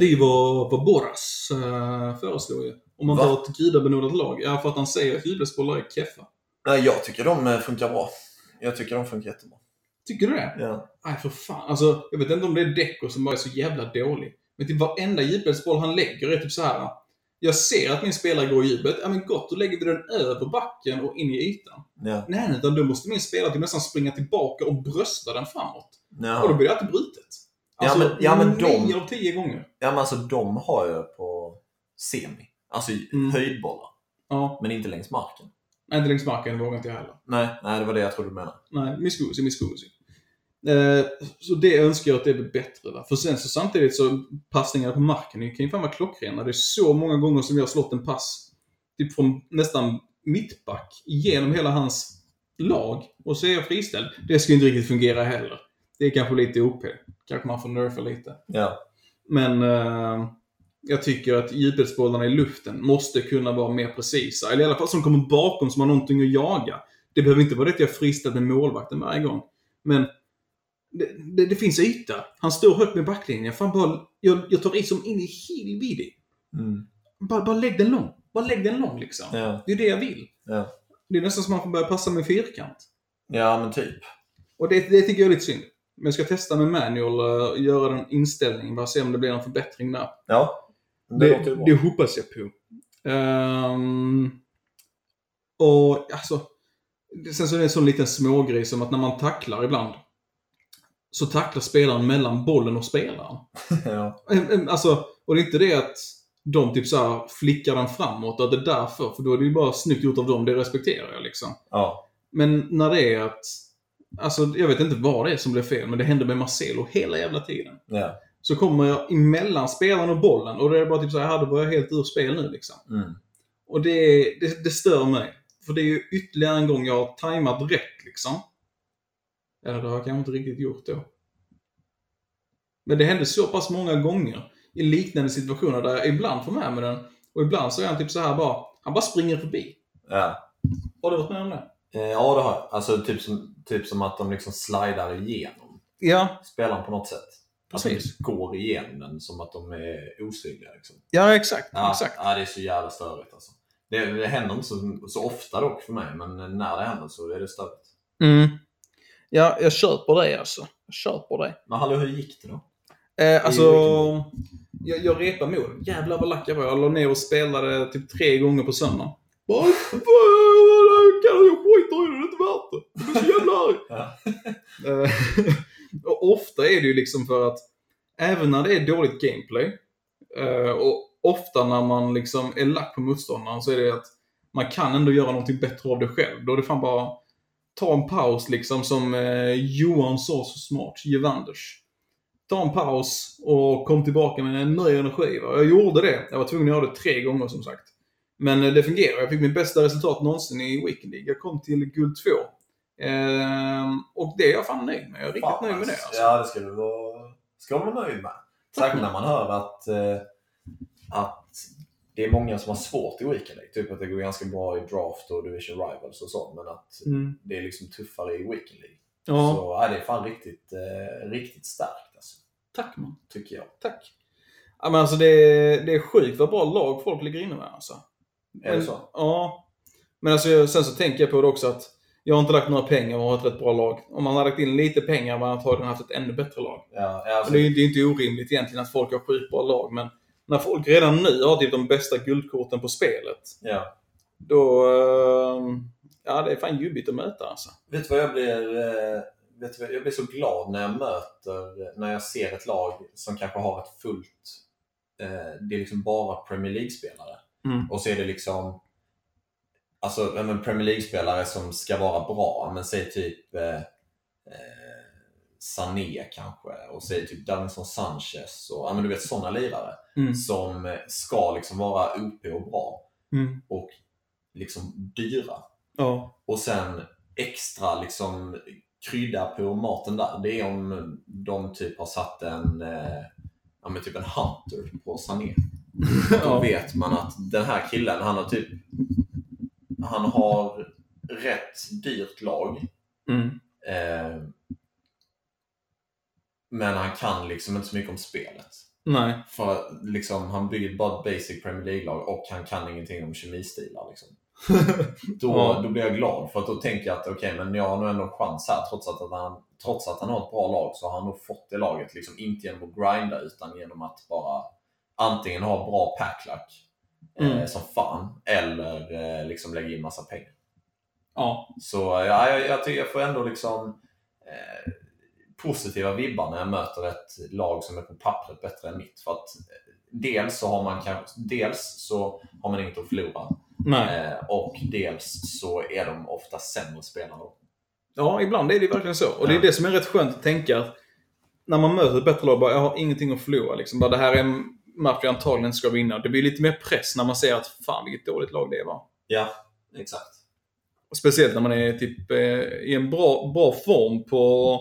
Det är vad, Boras uh, föreslår ju. Om man Va? tar ett gudabenådat lag. Ja, för att han säger att djupledsbollar är keffa. Nej, jag tycker de eh, funkar bra. Jag tycker de funkar jättebra. Tycker du det? Ja. Nej, för fan. Alltså, jag vet inte om det är Deco som bara är så jävla dålig. Men typ varenda djupledsboll han lägger är typ så här. Jag ser att min spelare går i djupet. Ja men gott, då lägger vi den över backen och in i ytan. Ja. Nej, utan då måste min spelare typ nästan springa tillbaka och brösta den framåt. Ja. Och då blir det alltid brutet. Ja, Alltså, men- ja, men de- av tio gånger. ja, men alltså de har jag på semi. Alltså Mm. höjdbollar. Ja. Men inte längs marken. Nej, inte längs marken vågar inte jag heller. Nej, nej, det var det jag trodde du menade. Nej, miscusi, miscusi. Eh, så det önskar jag att det blir bättre. Va? För sen så samtidigt så passningar på marken det kan ju fan vara klockrena. Det är så många gånger som jag har slått en pass typ från nästan mittback genom hela hans lag och så är jag friställd. Det ska ju inte riktigt fungera heller. Det är kanske lite OP. Kanske man får nerfa lite. Ja. Men eh, jag tycker att djupledsbollarna i luften måste kunna vara mer precisa. Eller i alla fall som kommer bakom som har någonting att jaga. Det behöver inte vara det att jag är friställd med målvakten varje gång. Men det, det, det finns yta. Han står högt med backlinjen. Fan bara, jag, jag tar i som in i helvidi. Mm. Bara, bara lägg den lång. Bara lägg den lång liksom. Ja. Det är det jag vill. Ja. Det är nästan som att man får börja passa med fyrkant. ja, men typ. Och det, det tycker jag är lite synd. Men jag ska testa med manual och göra den inställningen. Bara se om det blir en förbättring där. Ja, det, Det, låter bra. det hoppas jag på. Ehm, och alltså, sen så är det en sån liten smågrej som att när man tacklar ibland så tacklar spelaren mellan bollen och spelaren. [LAUGHS] ja. Alltså, och det är inte det att de typ så flickar den framåt, att det är därför. För då är det ju bara snyggt gjort av dem, det respekterar jag liksom. ja. Men när det är att, alltså jag vet inte vad det är som blir fel, men det händer med Marcelo hela jävla tiden. Ja. Så kommer jag emellan spelaren och bollen och det är bara typ så här, "Ja, då var jag helt ur spel nu liksom. Mm. Och det, det, det stör mig. För det är ju ytterligare en gång jag har tajmat rätt liksom. Eller det har jag kanske inte riktigt gjort då. Men det hände så pass många gånger i liknande situationer där jag ibland får med mig den och ibland så är han typ så här bara, han bara springer förbi. Ja. Har du varit med om det? Eh, ja, det har jag. Alltså typ som, typ som att de liksom slidar igenom Ja, spelaren på något sätt. Alltså Precis. de går igenom den som att de är osynliga. Liksom. ja exakt. Ja, exakt. ja, det är så jävla störigt alltså. Det, det händer inte så, så ofta dock för mig, men när det händer så är det störigt. Mm. Ja, jag köper det alltså. Jag köper det. Men hallå, hur gick det då? Eh, alltså, weekenden. jag, jag repade mål. Jävlar vad lack jag var. Jag la ner och spelade typ tre gånger på söndagen. Bara, kan jag skiter i det, det är inte värt det. Jag blir så jävla arg. [LAUGHS] Ja. Eh, [LAUGHS] och ofta är det ju liksom för att även när det är dåligt gameplay eh, och ofta när man liksom är lack på motståndaren så är det att man kan ändå göra någonting bättre av det själv. Då är det fan bara ta en paus liksom som eh, Johan sa så smart, Gevanders. Ta en paus och kom tillbaka med en ny energi. Va? Jag gjorde det. Jag var tvungen att göra det tre gånger som sagt. Men eh, det fungerar. Jag fick mitt bästa resultat någonsin i Weekend League. Jag kom till guld 2. Ehm, och det är jag fan nöjd med. Jag är riktigt Fan, nöjd med det. alltså. Alltså. Ja, det ska du vara, ska vara nöjd med. Särskilt när man hör att, eh, att det är många som har svårt i Weekend League. Typ att det går ganska bra i Draft och Division Rivals och så. Men att Mm. det är liksom tuffare i Weekend League. Ja, Så ja, det är fan riktigt, eh, riktigt starkt alltså, tack man. tycker jag. Tack. Ja, men alltså det, är- det är sjukt vad bra lag folk ligger inne med alltså. Är det Men- så? Ja. Men alltså, sen så tänker jag på det också att jag har inte lagt några pengar och har ett rätt bra lag. Om man hade lagt in lite pengar hade man antagligen haft ett ännu bättre lag. Ja, alltså, det är det är inte orimligt egentligen att folk har sjukt bra lag, men när folk redan nu har typ de bästa guldkorten på spelet, ja. då... eh, ja, det är fan jobbigt att möta alltså. Vet du vad jag blir? Eh, vet du vad, jag blir så glad när jag möter, när jag ser ett lag som kanske har ett fullt, eh, det är liksom bara Premier League-spelare. Mm. Och så är det liksom, alltså Premier League-spelare som ska vara bra, men säg typ eh, eh, Sané kanske och säg typ Davinson Sanchez och ja, men du vet sådana lirare Mm. som eh, ska liksom vara OP och bra Mm. och liksom dyra. Ja. Och sen extra liksom krydda på maten där, det är om de typ har satt en, eh, ja men typ en hunter på Sané. [LAUGHS] Då vet man att den här killen, han har typ, han har rätt dyrt lag. Mm. Eh, men han kan liksom inte så mycket om spelet. Nej. För liksom, han bygger bara ett basic Premier League-lag och han kan ingenting om kemistilar. Liksom. [LAUGHS] Då, då blir jag glad för att då tänker jag att okej, men jag har nog ändå en chans här trots att, han, trots att han har ett bra lag så har han nog fått det laget. Liksom, inte genom att grinda utan genom att bara antingen ha bra packlack eh, Mm. som fan eller eh, liksom lägga in massa pengar. Ja. Så ja, jag, jag jag får ändå liksom eh, positiva vibbar när jag möter ett lag som är på pappret bättre än mitt. För att eh, dels så har man kanske, dels så har man inget att förlora Nej. eh, och dels så är de ofta sämre spelare. Ja, ibland är det verkligen så. Och det är det som är rätt skönt att tänka att när man möter ett bättre lag, bara, jag har ingenting att förlora. Liksom. Bara, det här är en match jag antagligen ska vinna. Det blir lite mer press när man ser att fan vilket dåligt lag det var. Ja, exakt. Och speciellt när man är typ eh, i en bra, bra form på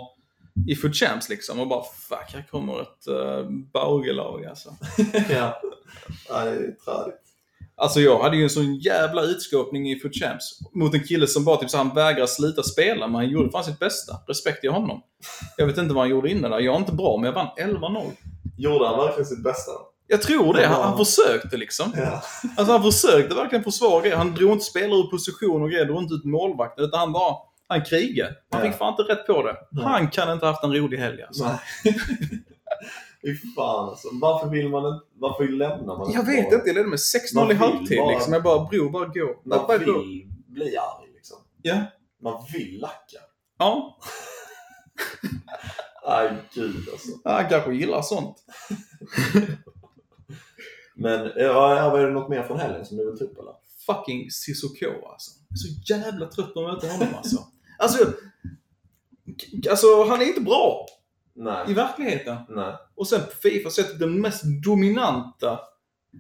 i Food Champs liksom. Och bara fuck, här kommer ett uh, Bauge-lag alltså. [LAUGHS] ja. ja, det är träligt. Alltså jag hade ju en sån jävla utskåpning i Foot Champs mot en kille som bara typ så han vägrar slita spela, men han gjorde fan sitt bästa. Respekt till honom. Jag vet inte vad han gjorde innan där. Jag är inte bra, men jag vann 11-0. Gjorde han verkligen sitt bästa? Jag tror det. Han, han försökte liksom. Ja. Alltså han försökte verkligen försvara grejer. Han drog inte spelare ur position och grejer, drog inte ut målvakten. Utan han bara, han krigade. Han Ja. fick fan inte rätt på det. Nej. Han kan inte ha haft en rolig helg alltså. Nej. [LAUGHS] Fy fan alltså. Varför vill man inte... Varför lämnar man Jag vet inte, jag ledde med 6-0 Man i halvtid bara- liksom. Jag bara, bror, bara gå. Man Bara vill bli arg liksom. Ja. Man vill lacka. Ja, [LAUGHS] Aj, gud alltså. han kanske gillar sånt. [LAUGHS] Men, ja, var det något mer från helgen som du vill ta upp eller? Fucking Cissoko alltså. Jag är så jävla trött på att möta honom alltså. Alltså, alltså han är inte bra i Nej. verkligheten. Nej. Och sen på Fifa sett den mest dominanta.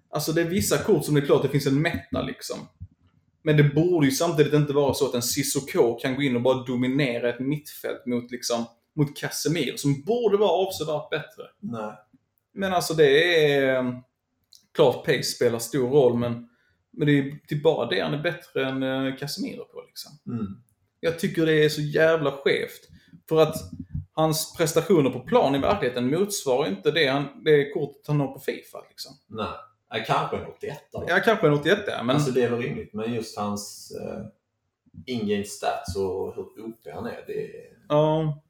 Alltså det är vissa kort som det är klart det finns en meta liksom. Men det borde ju samtidigt inte vara så att en Cissoko kan gå in och bara dominera ett mittfält mot liksom mot Casemiro som borde vara avsevärt bättre. Nej. Men alltså det är... eh, Klart pace spelar stor roll men, men det är typ bara det han är bättre än eh, Casemiro på liksom. Mm. Jag tycker det är så jävla skevt. För att hans prestationer på plan i verkligheten motsvarar inte det, han, det kortet han har på Fifa. Liksom. Nej. Nej, kanske en 81 då. Ja, kanske en 81 där, men Alltså det är väl rimligt. Men just hans uh, in-game stats och hur OP han är. Det ja.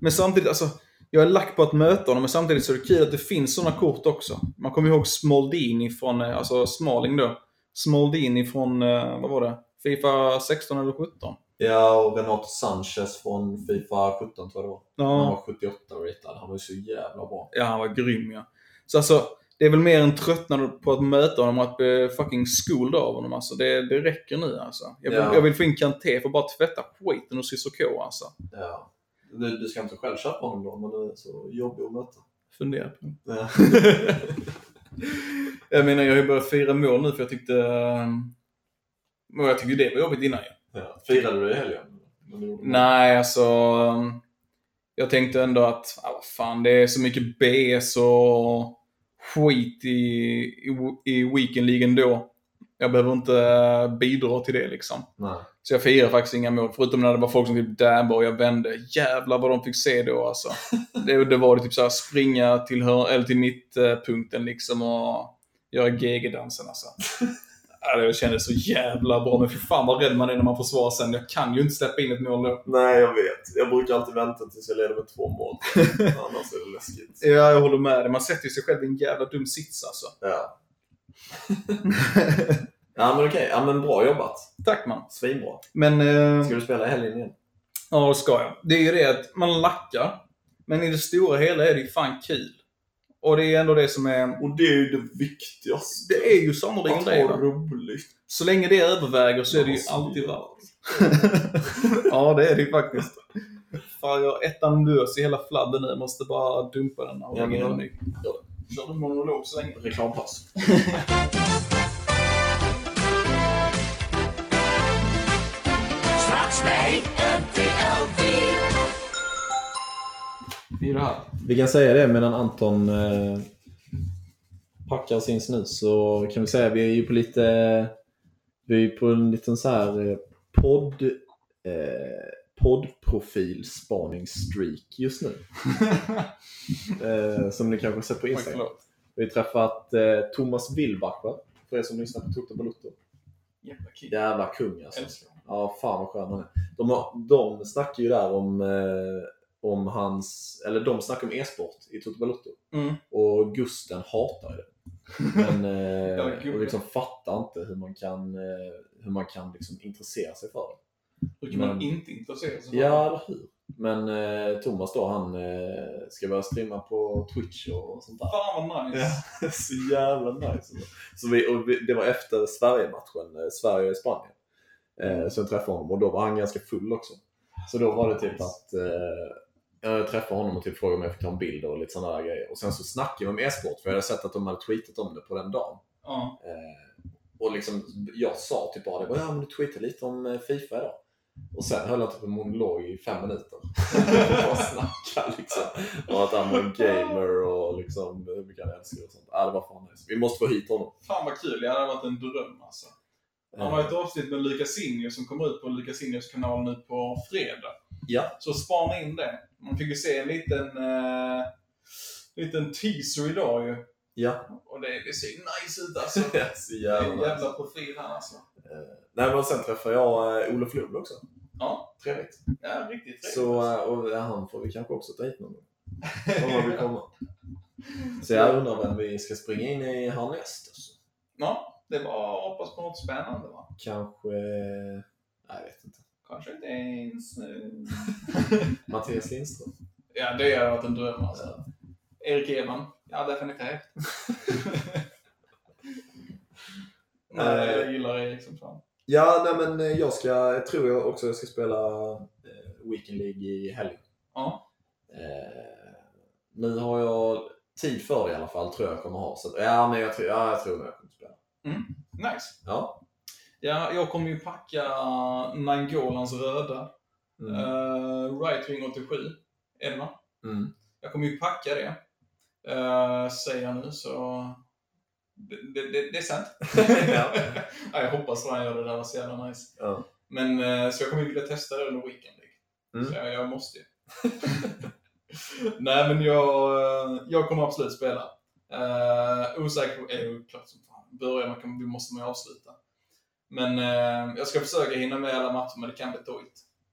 Men samtidigt, alltså, jag är lack på att möta honom, men samtidigt så är det kul att det finns sådana kort också. Man kommer ihåg Smaldini från, eh, alltså Smalling då. Smaldini från, eh, vad var det? Fifa 16 eller 17? Ja, och Renato Sanchez från Fifa 17 tror jag det var. Han Ja, var 78 ratad. Han var ju så jävla bra. ja han var grym ja. Så alltså, det är väl mer en tröttnad på att möta honom och att bli fucking skolad av honom alltså. Det, det räcker nu alltså. Jag vill, Ja. jag vill få in Kanté för bara tvätta skiten ur Cissoko alltså. Ja. Du, du ska inte själv köpa honom då, men du är så jobbig att möta. Fundera på det. Ja. [LAUGHS] jag menar, jag har ju börjat fira mål nu för jag tyckte... Och jag tyckte det var jobbigt innan ju. Ja. Firade du i helgen? Nej, alltså... ehm, Jag tänkte ändå att, ah, vad fan, det är så mycket BS och skit i, i, i weekendligan då. Jag behöver inte eh, bidra till det liksom. Nej. Så jag firar faktiskt inga mål, förutom när det var folk som typ dabbar och jag vände. Jävlar vad de fick se då alltså. [LAUGHS] Det, det var det typ så här springa till, hör, eller till mittpunkten liksom och göra GG-dansen alltså. [LAUGHS] Det kändes så jävla bra, men för fan vad rädd man är när man försvarar sen. Jag kan ju inte släppa in ett mål då. Nej, jag vet. Jag brukar alltid vänta tills jag leder med två mål. [LAUGHS] Annars är det läskigt. Ja, jag håller med dig. Man sätter ju sig själv i en jävla dum sits alltså. Ja. [LAUGHS] ja, men okej. Ja, men bra jobbat. Tack man. Svinbra. Men... Eh, Ska du spela i helgen igen? ja, det ska jag. Det är ju det att man lackar. Men i det stora hela är det ju fan kul. Och det är ändå det som är... Och det är ju det viktigaste. Det är ju sannerligen Att det. ha va? roligt. Så länge det överväger så är det ju alltid värt. [LAUGHS] ja, det är det ju faktiskt. Fan, jag har ettan lös i hela fladden nu. Jag måste bara dumpa den och Ja, lägga in men- en ny. Kör du monolog så länge? Reklampaus. [LAUGHS] Här. Vi kan säga det medan Anton eh, packar sin snus så kan vi säga att vi är ju på lite vi är på en liten så här eh, podd eh, poddprofilspaningsstreak just nu. [LAUGHS] eh, som ni kanske sett på Instagram. Vi har träffat eh, Thomas Wilbacher för er som lyssnar på Toto Balutto. Jävla. Jävla kung alltså. Älskar. Ja, fan vad skön han är. De, har, de snackar ju där om, eh, om hans, eller de snackar om e-sport i Toto Balutto. Mm. Och Gusten hatar det. Men [LAUGHS] eh, och liksom fattar inte hur man kan, eh, hur man kan liksom intressera sig för det. Hur kan man inte intressera sig för Ja, eller hur? Men eh, Thomas då, han eh, ska börja streama på Twitch och sånt där. Fan vad nice. Ja, [LAUGHS] så jävla nice. Så vi, och vi, det var efter Sverige-matchen, eh, Sverige-Spanien. Eh, så jag träffade honom och då var han ganska full också. Så då var det typ att eh, jag träffade honom och typ frågade om jag fick ta en bild och lite sådana där grejer. Och sen så snackade vi om e-sport för jag hade sett att de hade tweetat om det på den dagen. Eh, och liksom, jag sa typ bara det, ja men du tweetade lite om eh, Fifa idag. Och sen höll han typ en monolog i fem minuter. [LAUGHS] Bara snacka liksom. Och att han var en gamer och liksom mycket han älskar och sånt. Ja, det var fan nice. Vi måste få hit honom. Fan vad kul, det hade varit en dröm alltså. Han har ett avsnitt med Lukas Sinjo som kommer ut på Lukas Sinjos kanal nu på fredag. Ja. Så spana in det. Man fick ju se en liten, eh, liten teaser idag ju. Ja. Och det, det ser nice ut [LAUGHS] alltså. Det är så jävla nice. jävla profil här alltså. Eh, Nej men sen träffade jag eh, Olof Lund också. Ja, Trevligt. ja riktigt trevligt. Så eh, och han får vi kanske också ta hit någon gång. [LAUGHS] Om han vill komma. Så jag undrar vem vi ska springa in i härnäst. Alltså. Ja, det var hoppas på något spännande va? Kanske... Nej, jag vet inte. Kanske inte ens... eh, [LAUGHS] Mattias Lindström. Ja, det hade varit en dröm alltså. Erik Edman? Ja, definitivt. [LAUGHS] Nej, jag gillar Erik som fan. Ja, nej men eh, jag ska, jag tror jag också jag ska spela eh, Weekend League i helgen. Ja. Eh, nu har jag tid för det i alla fall, tror jag kommer ha. Så, ja, men jag tror, ja, jag tror jag kommer spela. Nice. Ja. Ja, jag kommer ju packa Nangolans röda. Mm. Uh, right Wing 87. Är det va? Mm. Jag kommer ju packa det. Uh, säger jag nu så... Det, det, det, det är sant. Ja. [LAUGHS] ja, jag hoppas att han gör det där, var så jävla nice. Ja. Men eh, så jag kommer ju vilja testa det under Weekend League. Mm. Så jag, jag måste ju. [LAUGHS] Nej men jag, eh, jag kommer absolut spela. Uh, osäker på, ju klart som fan. Börjar man kan, vi måste man ju avsluta. Men eh, jag ska försöka hinna med alla matcher men det kan bli tojt.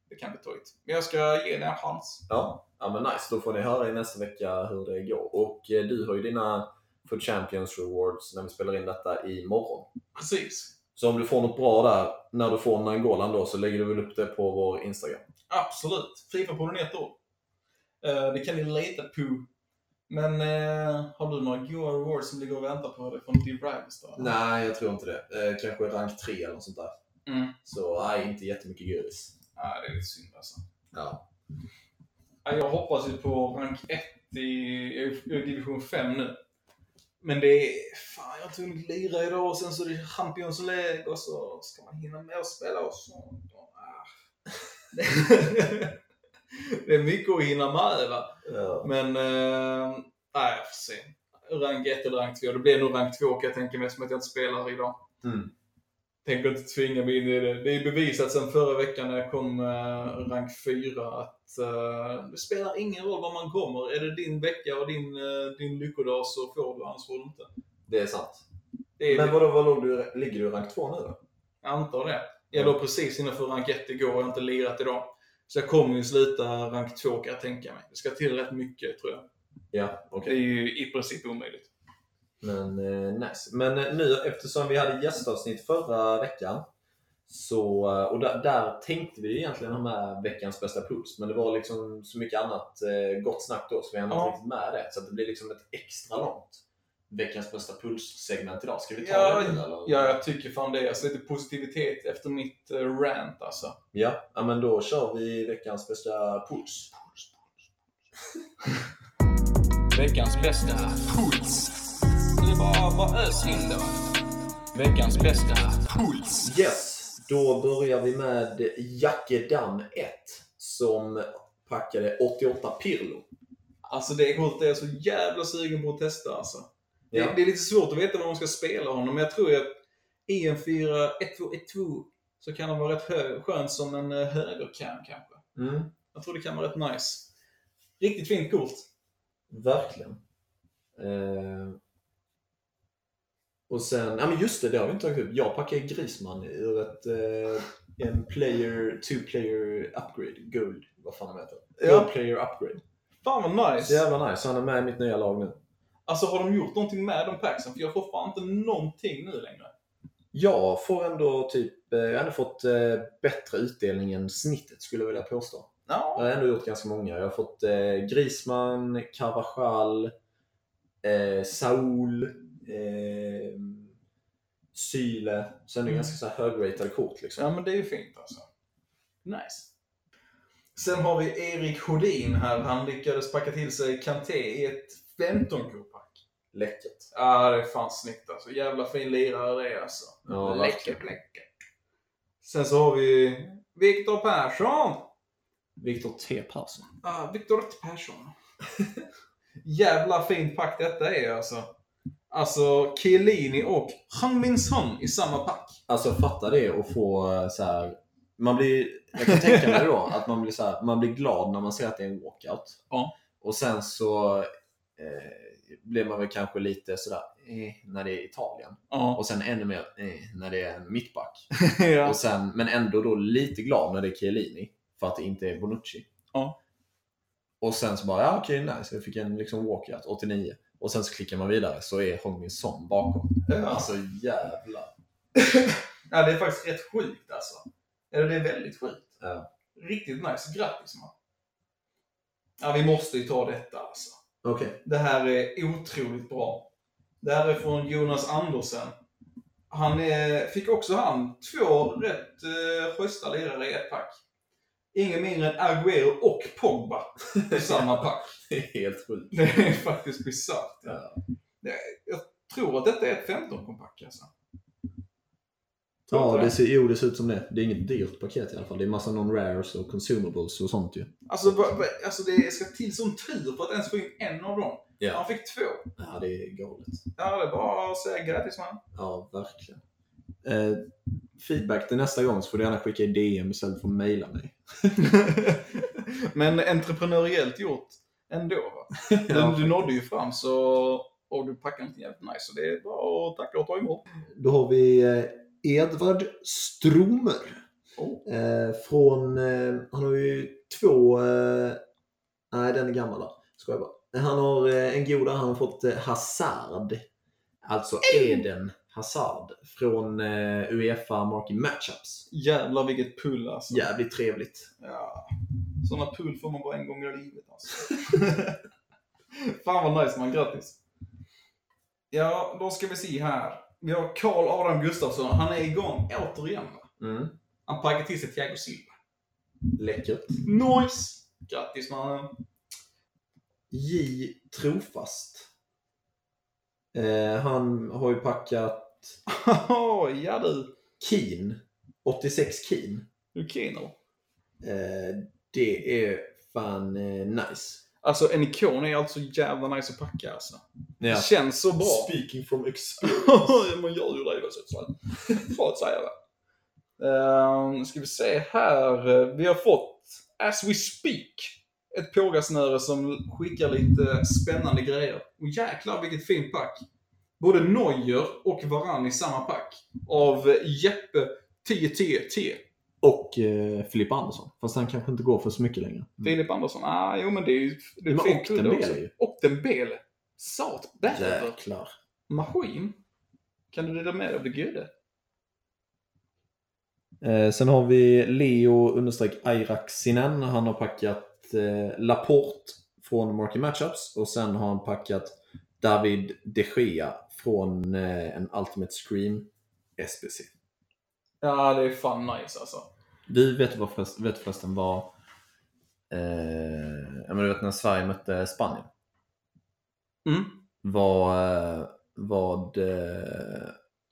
Det kan bli tojt. Men jag ska ge det en chans. Ja. ja, men nice. Då får ni höra i nästa vecka hur det går. Och eh, du har ju dina Food Champions Rewards när vi spelar in detta imorgon. Precis. Så om du får något bra där, när du får Nangolan då, så lägger du väl upp det på vår Instagram? Absolut. Fifa-podden ett år. Eh, det kan ni leta på. Men eh, har du några goa rewards som ligger och väntar på dig från Div Rivals då? Nej, jag tror inte det. Eh, kanske rank 3 eller något sånt där. Mm. Så nej, inte jättemycket godis. Nej, det är lite synd alltså. Ja. Ja, Jag hoppas ju på rank 1 i, i, i division 5 nu. Men det är... Fan, jag har tvungen lira idag och sen så är det Champions League och så ska man hinna med att spela och sånt. Och, ah. [LAUGHS] det är mycket att hinna med va. ja. Men, eh, nej jag får se. Rank 1 eller rank 2. Det blir nog rank 2 kan jag tänka mig som att jag inte spelar idag. Mm. Tänker inte tvinga mig in i det. Det är bevisat sedan förra veckan när jag kom eh, rank 4 att eh, det spelar ingen roll var man kommer. Är det din vecka och din, eh, din lyckodag så får du, annars får du inte. Det är sant. Det är, Men vadå, vad låg du, ligger du i rank 2 nu då? Jag antar det. Jag låg precis innanför rank 1 igår och jag har inte lirat idag. Så jag kommer ju sluta rank 2 kan jag tänka mig. Det ska till rätt mycket tror jag. Ja, okej. Det är ju i princip omöjligt. Men eh, nice. Men eh, nu eftersom vi hade gästavsnitt förra veckan så, eh, och där, där tänkte vi egentligen ha med veckans bästa puls men det var liksom så mycket annat eh, gott snack då så vi hann inte Ja. riktigt med det. Så att det blir liksom ett extra långt veckans bästa puls-segment idag. Ska vi ta Ja, det nu eller? ja, jag tycker fan det. Alltså lite positivitet efter mitt uh, rant alltså. Ja, ja, men då kör vi veckans bästa puls. Veckans bästa puls. Det är bara, bara ös in det va. Veckans bästa puls. Yes, då börjar vi med Jacke Damm 1 som packade 88 Pirlo. Alltså det kortet är jag så jävla sugen på att testa alltså. Ja. Det, det är lite svårt att veta när man ska spela honom, men jag tror att i en 4-1-2-1-2 så kan han vara rätt hö- skön som en uh, högercam kanske. Mm. Jag tror det kan vara rätt nice. Riktigt fint kort. Verkligen. Eh, och sen, ja men just det, det har vi inte tagit upp. Jag packade Grisman ur ett, eh, en player, two player upgrade, Gold, vad fan de heter. Ja. Gold player upgrade. Fan vad Så nice! jävla nice, han är med i mitt nya lag nu. Alltså har de gjort någonting med de packsen? För jag får fan inte någonting nu längre. Jag får ändå typ, eh, jag har ändå fått eh, bättre utdelning än snittet skulle jag vilja påstå. Ja. Jag har ändå gjort ganska många. Jag har fått eh, Grisman, Carvajal, eh, Saul, eh, Syle. Sen är det Mm. ganska så högratade kort liksom. Ja men det är ju fint alltså. Nice. Sen har vi Erik Hodin här. Han lyckades packa till sig Kanté i ett 15 pack Läckert. Ja, det är fan snyggt alltså. Jävla fin lirare det är alltså. Ja, läckert, läckert. Sen så har vi Viktor Persson! Viktor T. Persson. Ah, Viktor Persson. [LAUGHS] Jävla fint pack detta är alltså. Alltså, Chiellini och Han Min Son i samma pack. Alltså fatta det och få eh, så här. Man blir, jag kan tänka mig då att man blir, så här, man blir glad när man ser att det är en walkout. Ja. Och sen så eh, blir man väl kanske lite sådär eh, när det är Italien. Ja. Och sen ännu mer eh, när det är en mittback. [LAUGHS] ja. Och sen, men ändå då lite glad när det är Chiellini. För att det inte är Bonucci. Ja. Och sen så bara, ja okej nice, jag fick en liksom walkout, 89. Och sen så klickar man vidare så är Hong Son bakom. Ja. Alltså jävlar. [LAUGHS] ja, det är faktiskt rätt sjukt alltså. Eller det är väldigt sjukt. Ja. Riktigt nice. Grattis man. Ja, vi måste ju ta detta alltså. Okej. Det här är otroligt bra. Det här är från Jonas Andersen. Han är, fick också han två rätt uh, schyssta lirare i ett pack. Ingen mindre än Agüero och Pogba i samma [LAUGHS] pack. Det är helt sjukt. Det är faktiskt bisarrt. Ja. Jag tror att detta är ett 15-kompack alltså. Tror Ja, inte det ser, jo det ser ut som det. Det är inget dyrt paket i alla fall. Det är massa non-rares och consumables och sånt ju. Alltså, va, va, alltså det ska till sån tur för att ens få in en av dem. Han fick två. Ja, det är galet. Ja, det är bara att säga grattis man. Ja, verkligen. Eh, feedback till nästa gång så får du gärna skicka i DM istället för att mejla mig. [LAUGHS] Men entreprenöriellt gjort ändå. Va? [LAUGHS] Du, du nådde ju fram så, och du packade någonting jävligt nice. Så det är bara att tacka och ta emot. Då har vi eh, Edvard Stromer. Oh. Eh, från, eh, han har ju två, eh, nej den är gammal då. Ska jag bara. Han har eh, en goda, han har fått eh, Hazard. Alltså Eden Hazard. Från eh, Uefa Marking Matchups. Jävlar vilket pull alltså. Jävligt trevligt. Ja. Sådana pull får man bara en gång i livet alltså. [LAUGHS] Fan vad nice man, grattis. Ja, då ska vi se här. Vi har Karl Adam Gustafsson. Han är igång återigen. Mm. Han packar till sig Thiago Silva. Läckert. Nice! Grattis mannen. J Trofast. Eh, han har ju packat [LAUGHS] ja du. Keen. 86 Keen. Du Kino. Eh, det är fan eh, nice. Alltså en ikon är alltså jävla nice att packa alltså. Ja. Det känns så bra. Speaking from experience. [LAUGHS] Man gör ju det så att säga. Så att säga va. Uh, ska vi se här. Vi har fått, as we speak, ett pågasnöre som skickar lite spännande grejer. Och jäklar vilket fint pack. Både Neuer och Varann i samma pack. Av Jeppe 10TT. Och eh, Filip Andersson. Fast han kanske inte går för så mycket längre. Filip Andersson. Ah, jo men det är ju det är Men fint också. ju. Och Dembele. Sat. Bäver. Jäklar. Maskin. Kan du dela med dig av det goda? Eh, sen har vi Leo understreck Airaksinen. Han har packat eh, Laporte från Market Matchups. Och sen har han packat David de Gea från eh, en Ultimate Scream SBC. Ja, det är fan nice alltså. Du vet, vad förresten, vet förresten vad... Eh, ja, men du vet när Sverige mötte Spanien. Mm. Vad, eh, vad, eh,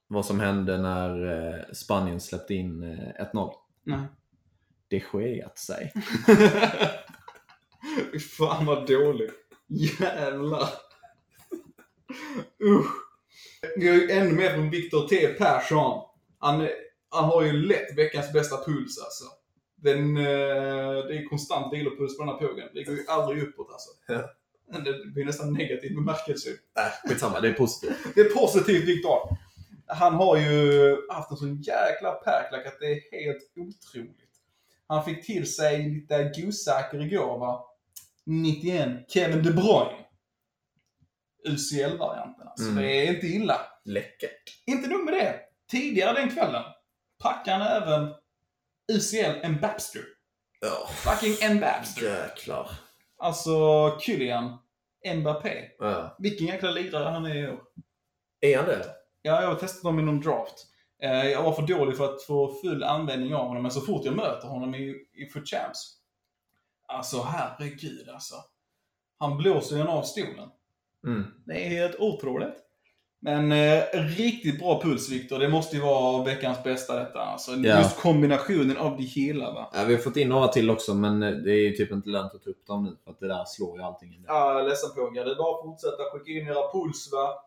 vad som hände när eh, Spanien släppte in eh, 1-0. Nej. Det skeat sig. [LAUGHS] Fy fan vad dåligt. Jävlar. Usch. Vi har ju ännu mer från Viktor T Persson. Han, han har ju lätt veckans bästa puls alltså. Den, eh, det är konstant vilopuls på den här pågen. Det går ju aldrig uppåt alltså. Ja. Det blir nästan negativ bemärkelse. Äh, skitsamma, det är positivt. Det är positivt Viktor. Han har ju haft en sån jäkla perklack att det är helt otroligt. Han fick till sig lite godsaker igår va. 91 Kevin De Bruyne. UCL-varianten alltså. Mm. Det är inte illa. Läckert. Inte nog med det. Tidigare den kvällen packade han även UCL Mbapster. Ja, Fucking Mbapster. jäklar. Alltså Kylian Mbappé. Ja. Vilken jäkla lirare han är i år. Är han det? Ja, jag har testat honom i någon draft. Eh, Jag var för dålig för att få full användning av honom, men så fort jag möter honom i, i Foot Champs. Alltså herregud alltså. Han blåser ju av stolen. Mm. Det är helt otroligt. Men eh, riktigt bra puls Viktor. Det måste ju vara veckans bästa detta. Alltså, Ja. Just kombinationen av det hela va. Ja, vi har fått in några till också, men det är ju typ inte lönt att ta upp dem nu. För att det där slår ju allting. in. Ja, jag är ledsen er. Det är bara att fortsätta skicka in era puls va.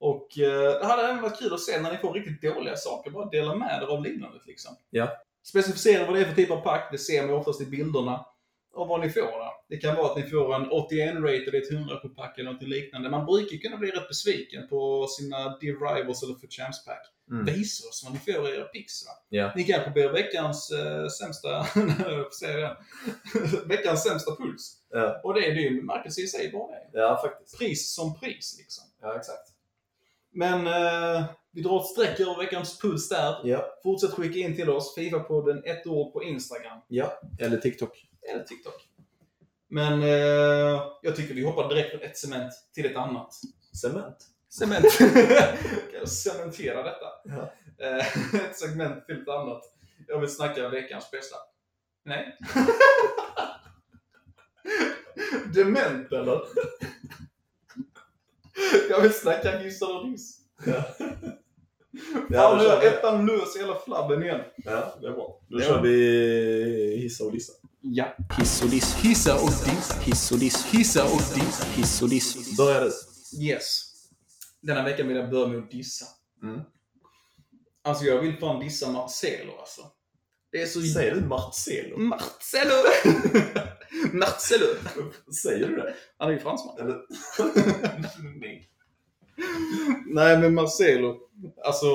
Och eh, det hade även varit kul att se när ni får riktigt dåliga saker. Bara dela med er av lidandet liksom. Ja. Specificera vad det är för typ av pack. Det ser man ju oftast i bilderna. Och vad ni får där. Det kan vara att ni får en 81-rated i ett 100 på pack eller något liknande. Man brukar kunna bli rätt besviken på sina Div Rivals eller för Champs pack. Mm. Visa oss vad ni får i era pix va. Ja. Ni kanske blir veckans eh, sämsta, [LAUGHS] säga [LAUGHS] veckans sämsta puls. Ja. Och det är ju märkelse i sig bara det. ja, faktiskt. Pris som pris liksom. Ja, exakt. Men eh, vi drar ett streck över veckans puls där. Ja. Fortsätt skicka in till oss, Fifa-podden ett ord på Instagram ja. Eller TikTok. Eller TikTok. Men eh, jag tycker vi hoppar direkt från ett cement till ett annat. Cement. Cement. [LAUGHS] Kan jag cementera detta? Ja. Eh, [LAUGHS] ett segment till ett annat. Jag vill snacka veckans bästa. Nej. [LAUGHS] Dement eller? Jag vill snacka hiss eller diss. Ja. Fan, nu är ettan lös hela flabben igen. Ja, det är bra. Då Det kör vi hissa och dissa. Ja. Hiss och diss. Hissa och diss. Hiss och diss. Hissa och diss. Hiss och diss. Börja du. Yes. Denna veckan vill jag börja med att dissa. Mm. Alltså jag vill fan dissa Marcelo alltså. Det är så... Säger du Marcelo? Marcelo! [LAUGHS] Marcelo! Säger du det? Han är ju fransman. Eller? [LAUGHS] Nej. Nej men Marcelo. Alltså...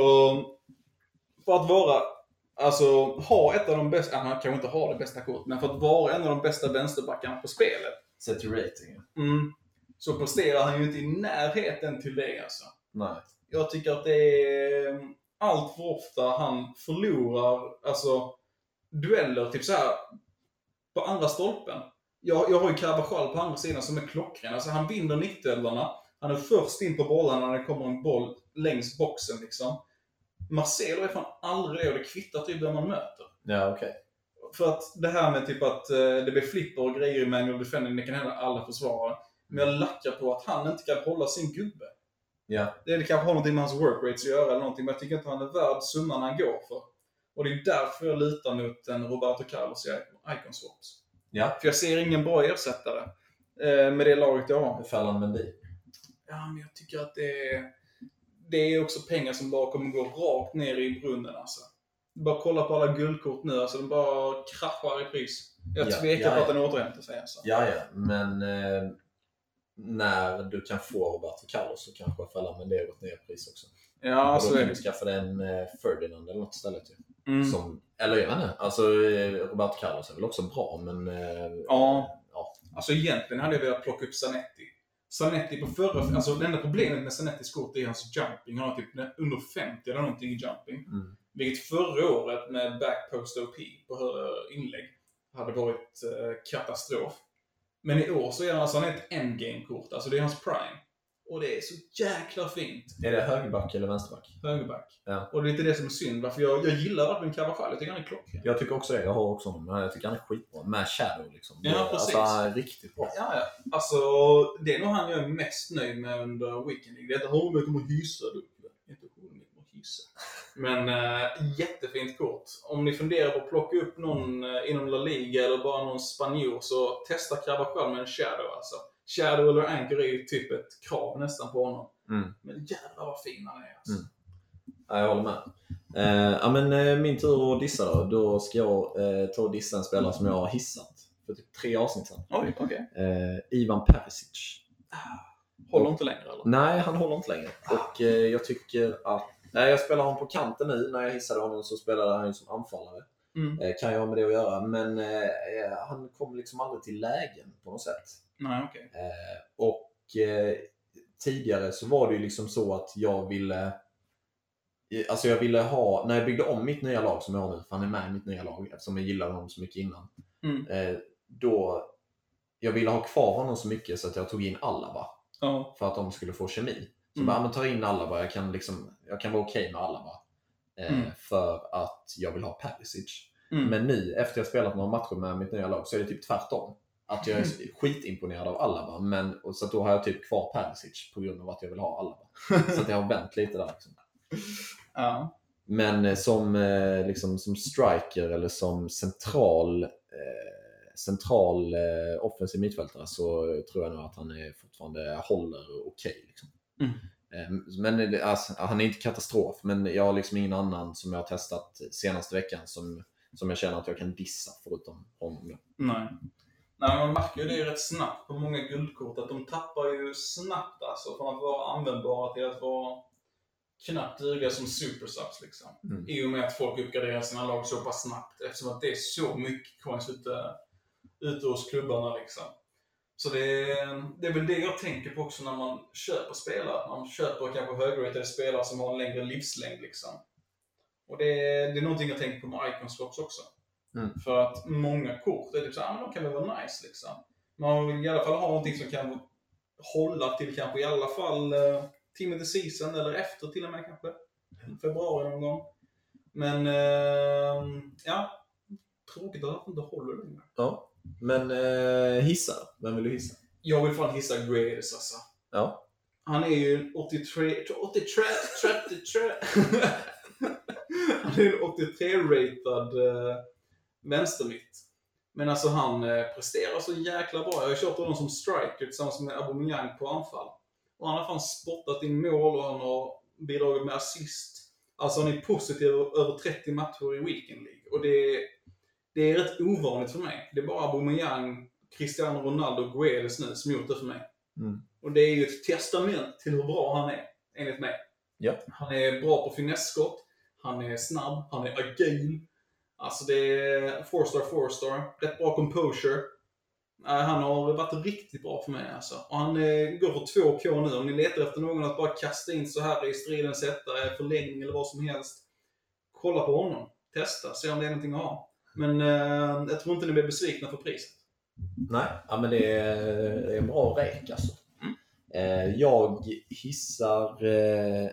För att vara... Alltså ha ett av de bästa... Han kanske inte har det bästa kortet, men för att vara en av de bästa vänsterbackarna på spelet. Sett till rating. Mm, så presterar han ju inte i närheten till det alltså. Nej. Jag tycker att det är allt för ofta han förlorar alltså dueller, typ så här på andra stolpen. Jag, jag har ju Carvajal på andra sidan som är klockren. Alltså han vinner nickduellerna. Han är först in på bollarna när det kommer en boll längs boxen liksom. Marcelo är fan aldrig det och det kvittar typ vem man möter. Ja, okej. För att det här med typ att eh, det blir flipper och grejer i manual defending, det kan hända alla försvarare. Men jag lackar på att han inte kan hålla sin gubbe. Ja. Det kanske har någonting med hans work rates att göra eller någonting, men jag tycker inte han är värd summan han går för. Och det är därför jag lutar mot en Roberto Carlos i Icon Swaps. Ja. För jag ser ingen bra ersättare eh, med det laget jag har. Ferland Mendy. Ja, men jag tycker att det är, det är också pengar som bara kommer gå rakt ner i brunnen alltså. Bara kolla på alla guldkort nu, alltså de bara kraschar i pris. Jag Ja, tvekar ja, på att den återhämtar sig alltså. Ja, ja. Men eh, när du kan få Roberto Carlos så kanske Ferland Mendy har gått ner i pris också. Ja, och så då kan du det. skaffa dig en eh, Ferdinand eller något istället ju. Mm. Som, eller jag vet inte. Alltså, eh, Roberto Carlos är väl också bra, men... Eh, Ja. ja. Alltså egentligen hade jag velat plocka upp Zanetti. Zanetti på förra... Alltså det enda problemet med Zanettis kort är hans jumping. Han har typ under 50 eller någonting i jumping. Mm. Vilket förra året med backpost OP på hö- inlägg hade varit eh, katastrof. Men i år så är han alltså han ett endgame-kort. Alltså det är hans prime. Och det är så jäkla fint. Är det högerback eller vänsterback? Högerback. Ja. Och det är lite det som är synd. Varför jag, jag gillar verkligen Carvajal. Jag tycker han är klockren. Jag tycker också det. Jag har också honom. Jag tycker han är skitbra. Med Shadow liksom. Ja, precis. Alltså, riktigt bra. Ja, ja. Alltså, det är nog han jag är mest nöjd med under Weekend League. Det är inte Holmberg kommer att hysa. Inte Holmberg kommer att hysa. Men äh, jättefint kort. Om ni funderar på att plocka upp någon äh, inom La Liga eller bara någon spanjor så testa Carvajal med en Shadow alltså. Shadow eller Anchor är ju typ ett krav nästan på honom. Mm. Men jävlar vad fin han är alltså. Mm. Ja, jag håller med. Eh, ja, men, eh, min tur att dissa då. Då ska jag eh, ta och dissa en spelare som jag har hissat för typ tre avsnitt sedan. Oj, okej. Eh, Ivan Perisic. Håller inte längre eller? Nej, han håller inte längre. Och eh, jag tycker att... Nej, jag spelar honom på kanten nu. När jag hissade honom så spelade han ju som anfallare. Mm. Eh, kan jag ha med det att göra. Men eh, eh, han kom liksom aldrig till lägen på något sätt. Nej, okej. Eh, och eh, tidigare så var det ju liksom så att jag ville eh, Alltså jag ville ha, när jag byggde om mitt nya lag som jag har nu, för han är med i mitt nya lag eftersom jag gillade honom så mycket innan. Mm. Eh, då, jag ville ha kvar honom så mycket så att jag tog in Alaba Ja. för att de skulle få kemi. Så Mm. bara, men ta in Alaba, jag kan, liksom, jag kan vara okej med Alaba. Eh, Mm. För att jag vill ha Perisic. Mm. Men nu, efter jag spelat några matcher med mitt nya lag, så är det typ tvärtom. Att jag är skitimponerad av Alaba, men, och så då har jag typ kvar Perisic på grund av att jag vill ha Alaba. [LAUGHS] Så att jag har vänt lite där. Liksom. Ja. Men eh, som, eh, liksom, som striker eller som central, eh, central eh, offensiv mittfältare så tror jag nog att han är fortfarande håller okej. liksom. Mm. Eh, Men alltså, han är inte katastrof, men jag har liksom ingen annan som jag har testat senaste veckan som, som jag känner att jag kan dissa förutom honom. Nej. Nej, man märker ju det rätt snabbt på många guldkort att de tappar ju snabbt alltså från att vara användbara till att vara knappt duga som supersubs liksom. Mm. I och med att folk uppgraderar sina lag så pass snabbt eftersom att det är så mycket coins ute, ute hos klubbarna liksom. Så det är, det är väl det jag tänker på också när man köper spelare. Man köper kanske högratade spelare som har en längre livslängd liksom. Och det, är- det är någonting jag tänker på med Icon Swaps också. Mm. För att många kort är typ såhär, men de kan väl vara nice liksom. Man vill i alla fall ha någonting som kan hålla till kanske i alla fall team of the season eller efter till och med kanske. Februari någon gång. Men eh, ja, tråkigt att det inte håller längre. Ja. Men eh, hissa Vem vill du hissa? Jag vill fan hissa Graves alltså. Ja. Han är ju 83, 83, 33. han är en 83-ratad uh, vänstermitt. Men alltså han eh, presterar så jäkla bra. Jag har kört honom som striker tillsammans med Aubameyang på anfall. Och han har fan spottat in mål och han har bidragit med assist. Alltså han är positiv över 30 matcher i Weekend League. Och det är, det är rätt ovanligt för mig. Det är bara Aubameyang, Cristiano Ronaldo och Guedes nu som gjort det för mig. Mm. Och det är ju ett testament till hur bra han är, enligt mig. Ja. Han är bra på finesskott, han är snabb, han är agil. Alltså det är 4-star, 4-star. Rätt bra composure. Han har varit riktigt bra för mig alltså. Och han eh, går för 2K nu. Om ni letar efter någon att bara kasta in så här i stridens hetta, eh, förlängning eller vad som helst. Kolla på honom. Testa, se om det är någonting att ha. Men eh, jag tror inte ni blir besvikna för priset. Nej, ja, men det är, det är en bra rek alltså. Eh, jag hissar eh,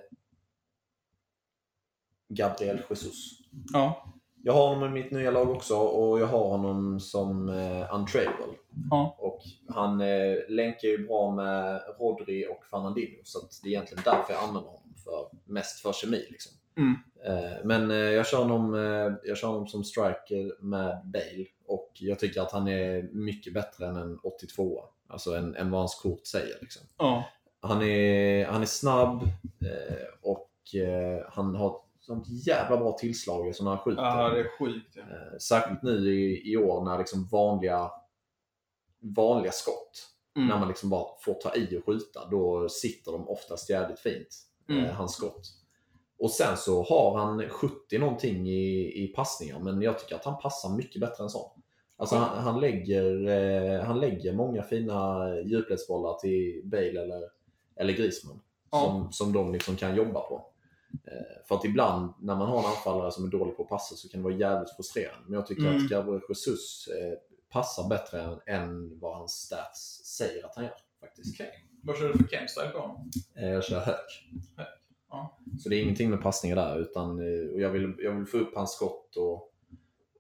Gabriel Jesus. Ja. Jag har honom i mitt nya lag också och jag har honom som eh, untradable. Ja. Och han eh, länkar ju bra med Rodri och Fernandinho så att det är egentligen därför jag använder honom. För, mest för kemi liksom. Mm. Eh, men eh, jag, kör honom, eh, jag kör honom som striker med Bale och jag tycker att han är mycket bättre än en 82 Alltså än, än vad hans kort säger. Liksom. Ja. Han, är, han är snabb eh, och eh, han har sånt jävla bra tillslag som han skjuter. Ja, det är sjukt. Ja. Eh, Särskilt nu i, i år när liksom vanliga, vanliga skott, Mm. när man liksom bara får ta i och skjuta, då sitter de oftast jävligt fint, Mm. eh, hans skott. Och sen så har han 70 någonting i, i passningar, men jag tycker att han passar mycket bättre än så. Alltså han, han, lägger, eh, han lägger många fina djupledsbollar till Bale eller, eller Griezmann Ja. som, som de liksom kan jobba på. Eh, för att ibland när man har en anfallare som är dålig på att passa så kan det vara jävligt frustrerande. Men jag tycker Mm. att Gabriel Jesus eh, passar bättre än, vad hans stats säger att han gör. faktiskt. Okej. Vad kör du för camstyle på honom? Eh, jag kör hög. Hög, ja. Så det är ingenting med passningar där utan och jag, vill, jag vill få upp hans skott och,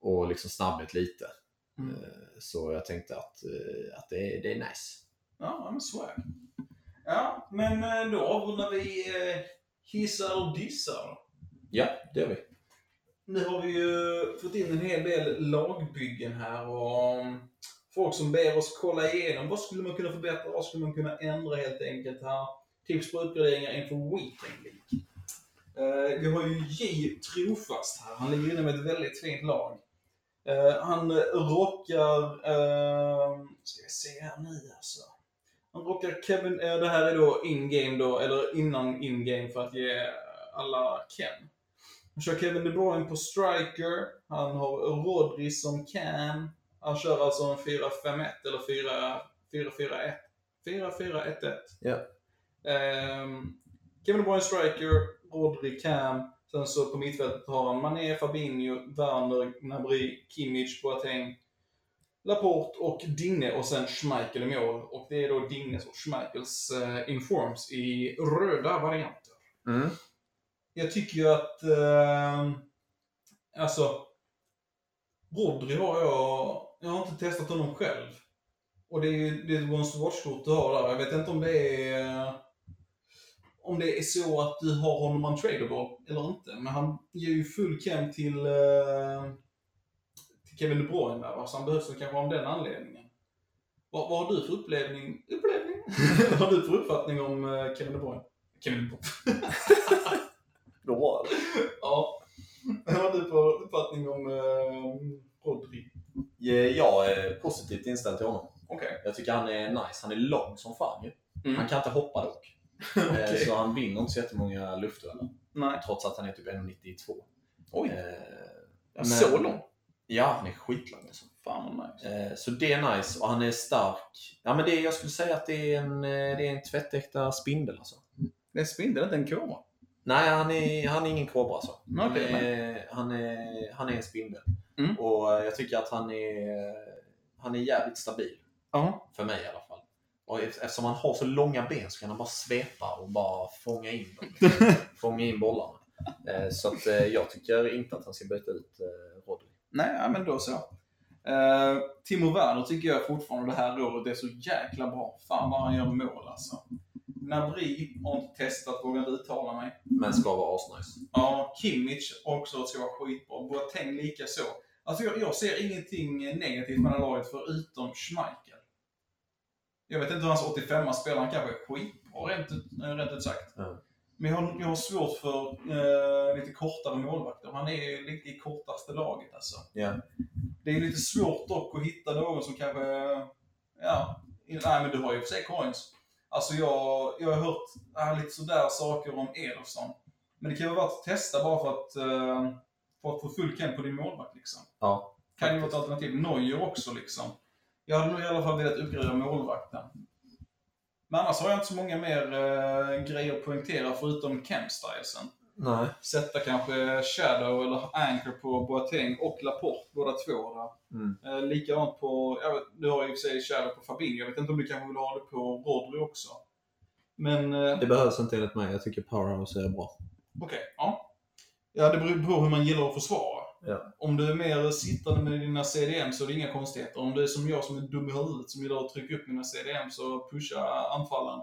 och liksom snabbhet lite. Mm. Så jag tänkte att, att det, är, det är nice. Ja, men swag. Ja, men då avrundar vi hissar och dissar. Ja, det gör vi. Nu har vi ju fått in en hel del lagbyggen här och um, folk som ber oss kolla igenom vad skulle man kunna förbättra, vad skulle man kunna ändra helt enkelt här. Tips på uppgraderingar inför Weekend League. Eh, vi har ju J Trofast här. Han ligger inne med ett väldigt fint lag. Eh, han rockar, uh, ska vi se här nu alltså. Han rockar Kevin, eh, det här är då in-game då, eller innan in-game för att ge alla Ken. Han kör Kevin De Bruyne på striker. Han har Rodri som cam. Han kör alltså en 4-5-1 eller 4-4-1. 4-4-1-1. Ja. Ehm, Kevin De Bruyne striker, Rodri cam. Sen så på mittfältet har han Mané, Fabinho, Werner, Gnabry, Kimmich, Boateng, Laporte och Digne och sen Schmeichel i mål. Och det är då Dignes och Schmeichels eh, informs i röda varianter. Mm. Jag tycker ju att... Eh, alltså... Rodri har jag... Jag har inte testat honom själv. Och det är ju det är ett Once Watch-kort du har där. Jag vet inte om det är om det är så att du har honom untradable eller inte. Men han ger ju full cam till, eh, till Kevin De Bruyne där, va? så han behövs kanske av den anledningen. Vad, vad har du för upplevning? Upplevning? [LAUGHS] vad har du för uppfattning om eh, Kevin De Bruyne? Kevin De Bruyne? [LAUGHS] Det. ja. Vad har du för uppfattning om eh, Rodri? Jag är positivt inställd till honom. Okej. Jag tycker han är nice. Han är lång som fan ju. Mm. Han kan inte hoppa dock. [LAUGHS] Eh, Okej. Så han vinner inte så jättemånga luftdueller. Nej. Trots att han är typ 1,92. Oj. Eh, men- Så lång? Ja, han är skitlång alltså. Fan vad nice. Eh, Så det är nice och han är stark. Ja, men det, jag skulle säga att det är en, eh, det är en tvättäkta spindel alltså. Det är spindel, inte en kobra. Nej, han är, han är ingen kobra alltså. Han, Okej, är, han, är, han är en spindel. Mm. Och jag tycker att han är, han är jävligt stabil. Ja. För mig i alla fall. Och eft- eftersom han har så långa ben så kan han bara svepa och bara fånga in dem. [LAUGHS] fånga in bollarna. Eh, Så eh, jag tycker inte att han ska byta ut. Nej, ja, men då så. Uh, Timo Werner tycker jag fortfarande det här året är så jäkla bra. Fan vad han gör mål alltså. Nabri har inte testat, vågar inte uttala mig. Men ska vara asnice. Ja, Kimmich också ska vara skitbra. Boateng lika så. Alltså jag, jag ser ingenting negativt med det här laget förutom Schmeichel. Jag vet inte hur hans 85 spelar, han kanske är skitbra rent ut, rent ut sagt. Ja. Men jag har, jag har svårt för eh, lite kortare målvakter. Han är lite i kortaste laget alltså. Ja. Det är lite svårt dock att hitta någon som kanske, ja, nej men du har ju för sig coins. Alltså jag, jag har hört äh, lite sådär saker om Ederson. Men det kan vara värt att testa bara för att, eh, för att få full cam på din målvakt liksom. Ja. Kan ju vara ett alternativ. Neuer också liksom. Jag hade nog i alla fall velat uppgradera målvakten. Men annars har jag inte så många mer eh, grejer att poängtera förutom cam-stylesen. Nej. Sätta kanske Shadow eller Anchor på Boateng och Laporte, båda två där. Mm. Eh, likadant på, jag vet, du har ju i och för sig Shadow på Fabinho. Jag vet inte om du kanske vill ha det på Rodri också. Men eh, Det behövs inte enligt mig. Jag tycker Powerhouse är bra. Okej, ja. Ja, det beror på hur man gillar att försvara. Ja. Om du är mer sittande med dina CDM så är det inga konstigheter. Om du är som jag som är dum i huvudet som att trycka upp mina CDM så pusha anfallen.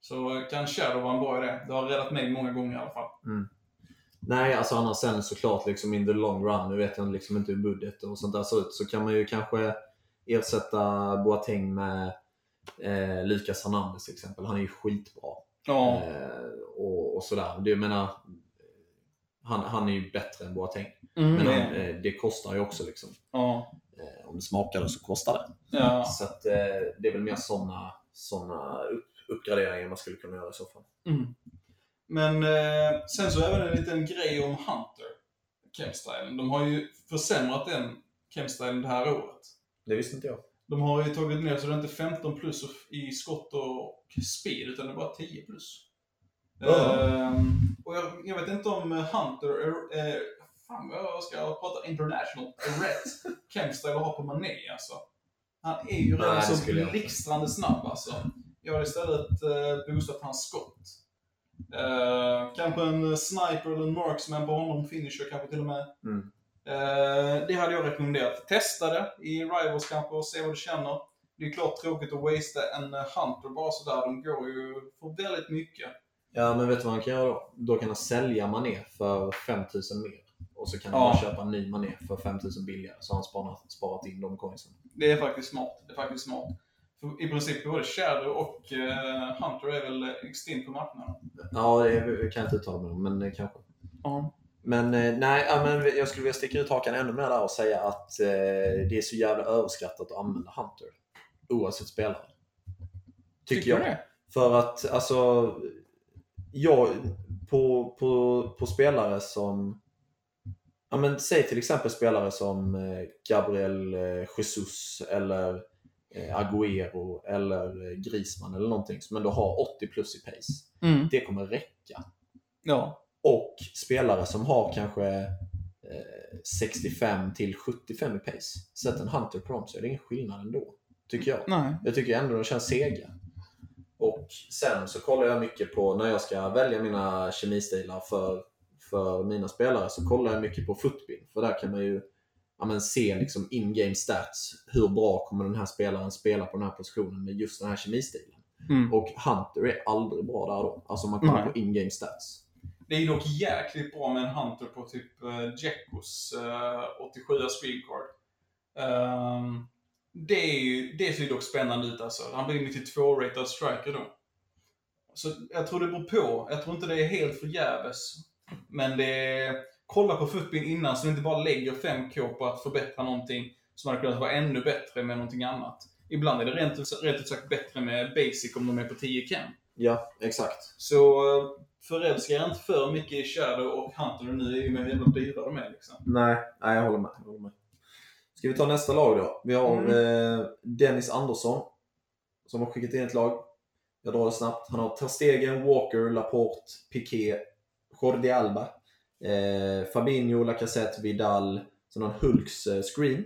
Så kan Shadow vara en bra idé. Det har räddat mig många gånger i alla fall. Nej, alltså annars sen såklart liksom in the long run, nu vet jag liksom inte hur budget och sånt där ser ut, så kan man ju kanske ersätta Boateng med eh, Lucas Hernandez till exempel. Han är ju skitbra. Ja. Eh, och, och sådär. Det, jag menar, han, han är ju bättre än Boateng. Mm, Men det- eh, det kostar ju också liksom. ja. Eh, om det smakar det så kostar det. ja. Så att, eh, det är väl mer sådana såna upp, uppgraderingar man skulle kunna göra i så fall. Mm. Men eh, sen så även en liten grej om Hunter. Chemstylen. De har ju försämrat den Chemstylen det här året. Det visste inte jag. De har ju tagit ner så det är inte 15 plus i skott och speed, utan det är bara 10 plus. Ja. Ehm, och jag, jag vet inte om Hunter är... Eh, fan vad jag ska prata international. Rätt Chemstyle att ha på Mané alltså. Han är ju redan så blixtrande snabb alltså. Jag har istället eh, boostat hans skott. Eh, kanske en sniper eller en marksman på honom, finisher kanske till och med. Mm. Eh, det hade jag rekommenderat. Testa det i Rivals kanske och se vad du känner. Det är klart tråkigt att wastea en eh, Hunter bara sådär. De går ju för väldigt mycket. Ja, men vet du vad han kan göra då? Då kan han sälja Mané för 5000 mer. Och så kan han Ja. bara köpa en ny Mané för 5000 billigare. Så har han sparat, sparat in de coinsen. Det är faktiskt smart. Det är faktiskt smart. För I princip både Shadow och eh, Hunter är väl extremt på marknaden. Ja, det kan jag inte uttala mig om, men eh, kanske. Ja. Men eh, nej, men jag skulle vilja sticka ut hakan ännu mer där och säga att eh, det är så jävla överskattat att använda Hunter. Oavsett spelare. Tycker, jag. du det? För att alltså, jag, på, på, på spelare som, ja men säg till exempel spelare som eh, Gabriel eh, Jesus eller eh, Agüero eller Griezmann eller någonting som ändå har 80 plus i pace. Mm. Det kommer räcka. Ja. Och spelare som har kanske eh, 65 till 75 i pace. Sätt en Hunter på dem så är det ingen skillnad ändå. Tycker jag. Nej. Jag tycker ändå de känns sega. Och sen så kollar jag mycket på, när jag ska välja mina kemistilar för, för mina spelare, så kollar jag mycket på footbin. För där kan man ju, ja, men se liksom in-game stats. Hur bra kommer den här spelaren spela på den här positionen med just den här kemistilen? Mm. Och Hunter är aldrig bra där då. Alltså man kollar Nej. på in-game stats. Det är dock jäkligt bra med en Hunter på typ uh, Jeckos uh, 87 screencard. Um, det, är ju, det ser ju dock spännande ut alltså. Han blir 92-ratad striker då. Så jag tror det beror på. Jag tror inte det är helt förgäves. Men det är... Kolla på Footbin innan så du inte bara lägger 5K på att förbättra någonting som hade kunnat vara ännu bättre med någonting annat. Ibland är det rent, rent ut sagt bättre med basic om de är på 10 cam. Ja, exakt. Så eh, förälska er inte för mycket i Shadow och Hunter nu är ju med jävla dyra de är liksom. Nej, nej jag håller med. Jag håller med. Ska vi ta nästa lag då? Vi har Mm. eh, Dennis Andersson som har skickat in ett lag. Jag drar det snabbt. Han har Ter Stegen, Walker, Laporte, Piqué, Jordi Alba, eh, Fabinho, Lacazette, Vidal, sen har Hulks eh, screen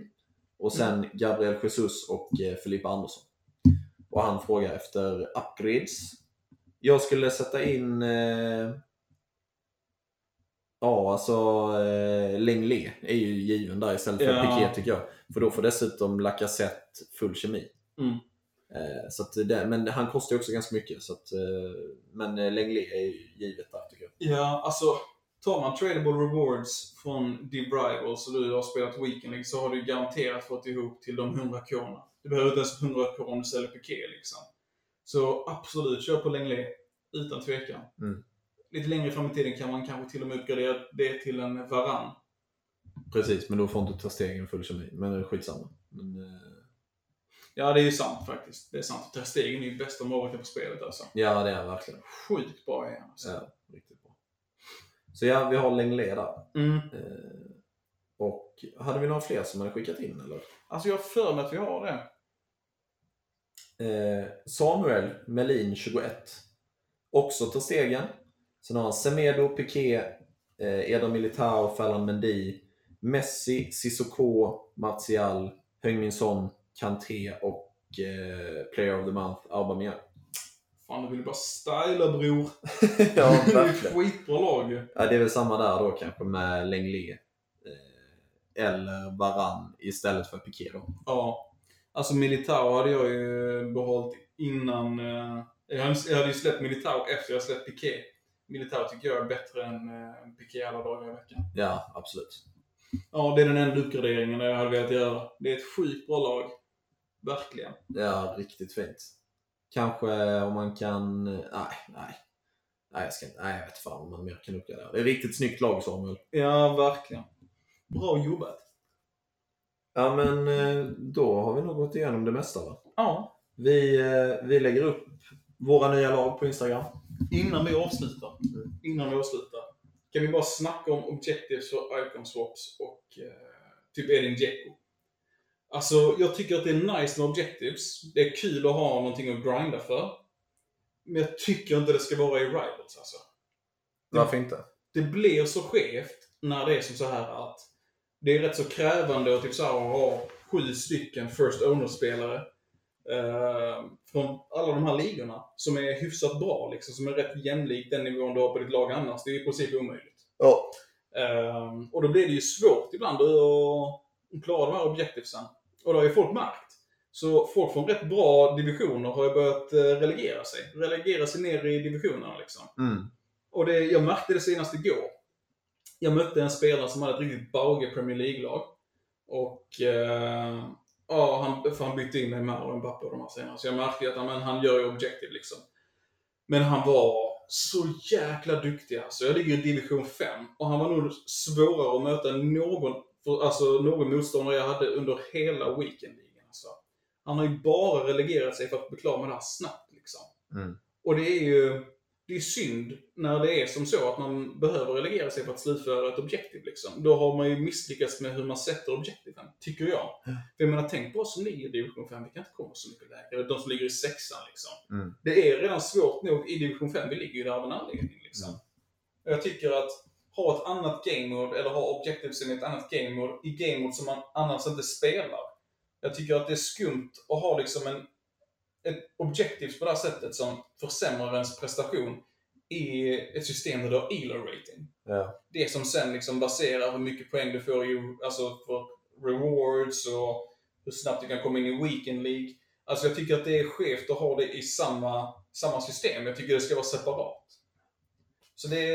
och sen Gabriel Jesus och eh, Filippa Andersson. Och han frågar efter upgrades. Jag skulle sätta in eh, Ja, alltså eh, Lenglet är ju given där istället för Ja. Piqué tycker jag. För då får dessutom Lacazette full kemi. Mm. Eh, så att det, men han kostar ju också ganska mycket. Så att, eh, men eh, Lenglet är ju givet där tycker jag. Ja, alltså tar man tradable rewards från Div Rivals och du har spelat Weekend League så har du garanterat fått ihop till de 100 korna. Du behöver inte ens 100 kronor om du säljer Piqué liksom. Så absolut, kör på Lenglet. Utan tvekan. Mm. Lite längre fram i tiden kan man kanske till och med uppgradera det till en Varann. Precis, men då får inte ta stegen full kemi. Men skitsamma. Men, eh, Ja, det är ju sant faktiskt. Det är sant. Ter Stegen är ju bästa målvakten på spelet alltså. ja, det är han verkligen. Sjukt bra är han alltså. Ja, riktigt bra. Så ja, vi har Lenglet där. Mm. Eh, och hade vi några fler som hade skickat in eller? Alltså jag har för mig att vi har det. Eh, Samuel Melin 21. Också tar stegen. Sen har han Semedo, Piqué, eh, Eder Militao, Ferland Mendy, Messi, Sissoko, Martial, Heung-Min Son, Kanté och eh, Player of the Month, Aubameyang. Fan, du vill bara styla bror. [LAUGHS] ja, det är verkligen. skitbra lag. Ja, det är väl samma där då kanske med Lenglet. Eh, eller Varann istället för Piqué då. Ja. Alltså Militao hade jag ju behållit innan... eh, jag hade ju släppt Militao efter jag släppt Piqué. Militao tycker jag är bättre än eh, Piqué alla dagar i veckan. Ja, absolut. Ja, det är den enda uppgraderingen jag hade velat göra. Det är ett sjukt bra lag. Verkligen. Ja, riktigt fint. Kanske om man kan... Nej, nej. Nej, jag, ska, inte- nej, jag vet fan om man mer kan uppgradera. Det är riktigt snyggt lag Samuel. Ja, verkligen. Bra jobbat. Ja, men eh, då har vi nog gått igenom det mesta va? Ja. Vi, eh, vi lägger upp våra nya lag på Instagram. Innan vi avslutar. Innan vi avslutar. Kan vi bara snacka om objectives för icon swaps och eh, typ Edin Dzeko. Alltså, jag tycker att det är nice med objectives. Det är kul att ha någonting att grinda för. Men jag tycker inte det ska vara i rivals alltså. Varför inte? Det blir så skevt när det är som så här att det är rätt så krävande att typ så här ha sju stycken First Owner-spelare eh, från alla de här ligorna som är hyfsat bra, liksom, som är rätt jämlik den nivån du har på ditt lag annars. Det är i princip omöjligt. Ja. Ehm, och då blir det ju svårt ibland att klara de här objektivsen. Och det har ju folk märkt. Så folk från rätt bra divisioner har ju börjat eh, relegera sig. Relegera sig ner i divisionerna liksom. Mm. Och det, jag märkte det senast igår. Jag mötte en spelare som hade ett riktigt bauge Premier League-lag. Och eh, ja, han, för han bytte in Neymar och Mbappé och de här senare. Så jag märkte att men, han gör ju objektiv liksom. Men han var så jäkla duktig alltså. Jag ligger i division 5 och han var nog svårare att möta än någon, för, alltså, någon motståndare jag hade under hela weekendligan. Alltså. Han har ju bara relegerat sig för att bli klar med det här snabbt liksom. Mm. Och det är ju det är synd när det är som så att man behöver relegera sig för att slutföra ett objektiv. Liksom. Då har man ju misslyckats med hur man sätter objektiven, tycker jag. För jag menar, tänk på oss som ligger i division 5, vi kan inte komma så mycket lägre. De som ligger i sexan liksom. Mm. Det är redan svårt nog i division 5, vi ligger ju där av en anledning. Liksom. Mm. Jag tycker att ha ett annat game mode, eller ha objectives i ett annat game mode, i game mode som man annars inte spelar. Jag tycker att det är skumt att ha liksom en, ett objectives på det här sättet som försämrar ens prestation i ett system där du har ELO rating. Ja. Det som sen liksom baserar hur mycket poäng du får i, alltså för rewards och hur snabbt du kan komma in i Weekend League. Alltså jag tycker att det är skevt att ha det i samma, samma system. Jag tycker det ska vara separat. Så det,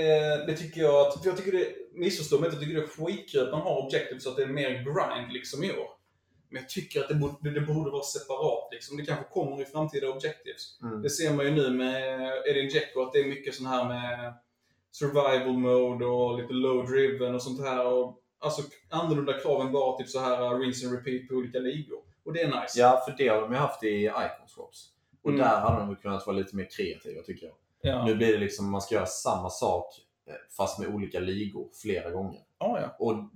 det tycker jag att, för jag tycker det, missförstå mig inte, jag tycker det är skitkul att man har objectives så att det är mer grind liksom i år. Men jag tycker att det borde, det borde vara separat liksom. Det kanske kommer i framtida objectives. Mm. Det ser man ju nu med Edin Dzeko att det är mycket sån här med survival mode och lite low driven och sånt här. Och, alltså annorlunda krav än bara typ så här rinse and repeat på olika ligor. Och det är nice. Ja, för det har de ju haft i Icon Swaps. Och Mm. där hade de kunnat vara lite mer kreativa tycker jag. Ja. Nu blir det liksom, man ska göra samma sak eh, fast med olika ligor flera gånger. Ja, ja. Och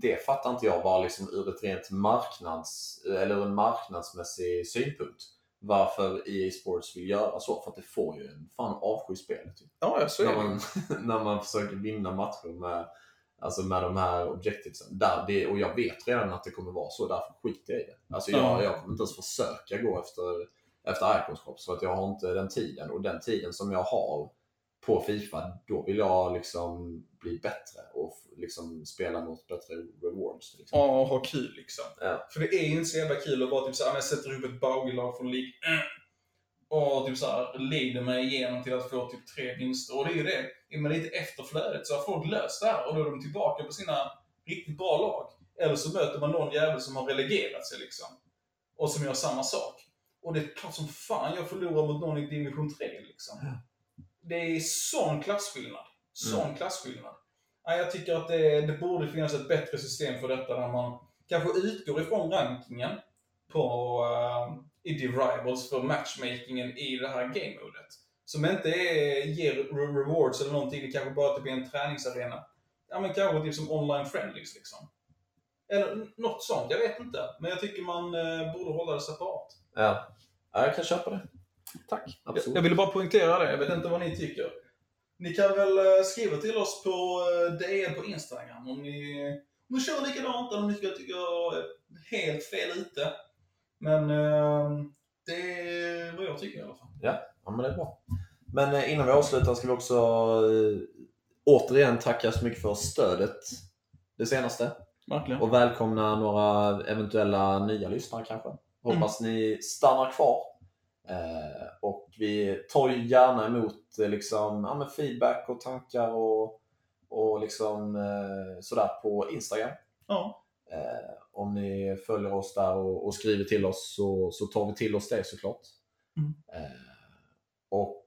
det fattar inte jag bara liksom ur ett rent marknads, eller en marknadsmässig synpunkt. Varför EA Sports vill göra så. För att det får ju en fan avskyspel. Typ. Ja, ja, så är När, man, [LAUGHS] när man försöker vinna matcher med, alltså med de här objectivesen. Där det, och jag vet redan att det kommer vara så, därför skiter jag i det. Alltså jag, Ja. jag kommer inte ens försöka gå efter, efter Iconscops för att jag har inte den tiden. Och den tiden som jag har på Fifa, då vill jag liksom bli bättre och liksom spela mot bättre rewards. Exempel. Ja, ha kul liksom. Ja. För det är inte så jävla kul att bara typ såhär, jag sätter upp ett baglag från mm. och typ såhär leder mig igenom till att få typ tre vinster. Och det är ju det, är man lite efterflödet så har folk löst det här och då är de tillbaka på sina riktigt bra lag. Eller så möter man någon jävel som har relegerat sig liksom. Och som gör samma sak. Och det är klart som fan jag förlorar mot någon i division 3 liksom. Det är sån klasskillnad. Sån klassskillnad. Nej, jag tycker att det, det borde finnas ett bättre system för detta där man kanske utgår ifrån rankingen på, uh, i Derivals för matchmakingen i det här game-modet. Som inte är, ger re- rewards eller någonting, det kanske bara typ är en träningsarena. Ja men kanske typ som online friendlies liksom. Eller något sånt, jag vet inte. Men jag tycker man eh, borde hålla det separat. Ja. ja, jag kan köpa det. Tack. Jag, Absolut. jag ville bara poängtera det, jag vet inte vad ni tycker. Ni kan väl eh, skriva till oss på eh, DM på Instagram om ni, om ni kör likadant eller om ni ska tycka jag är helt fel ute. Men eh, det är vad jag tycker i alla fall. Ja, men det är bra. Men eh, innan vi avslutar ska vi också eh, återigen tacka så mycket för stödet det senaste. Verkligen. Och välkomna några eventuella nya lyssnare kanske. Hoppas ni stannar kvar. Eh, och vi tar ju gärna emot eh, liksom, ja, feedback och tankar och, och liksom, eh, sådär på Instagram. Ja. Eh, om ni följer oss där och, och skriver till oss så, så tar vi till oss det såklart. Mm. Och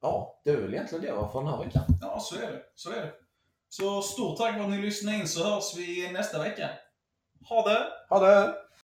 ja, det är väl egentligen det för den här veckan. ja, så är det. Så är det. Så stort tack för att ni lyssnade in så hörs vi nästa vecka. Ha det! Ha det!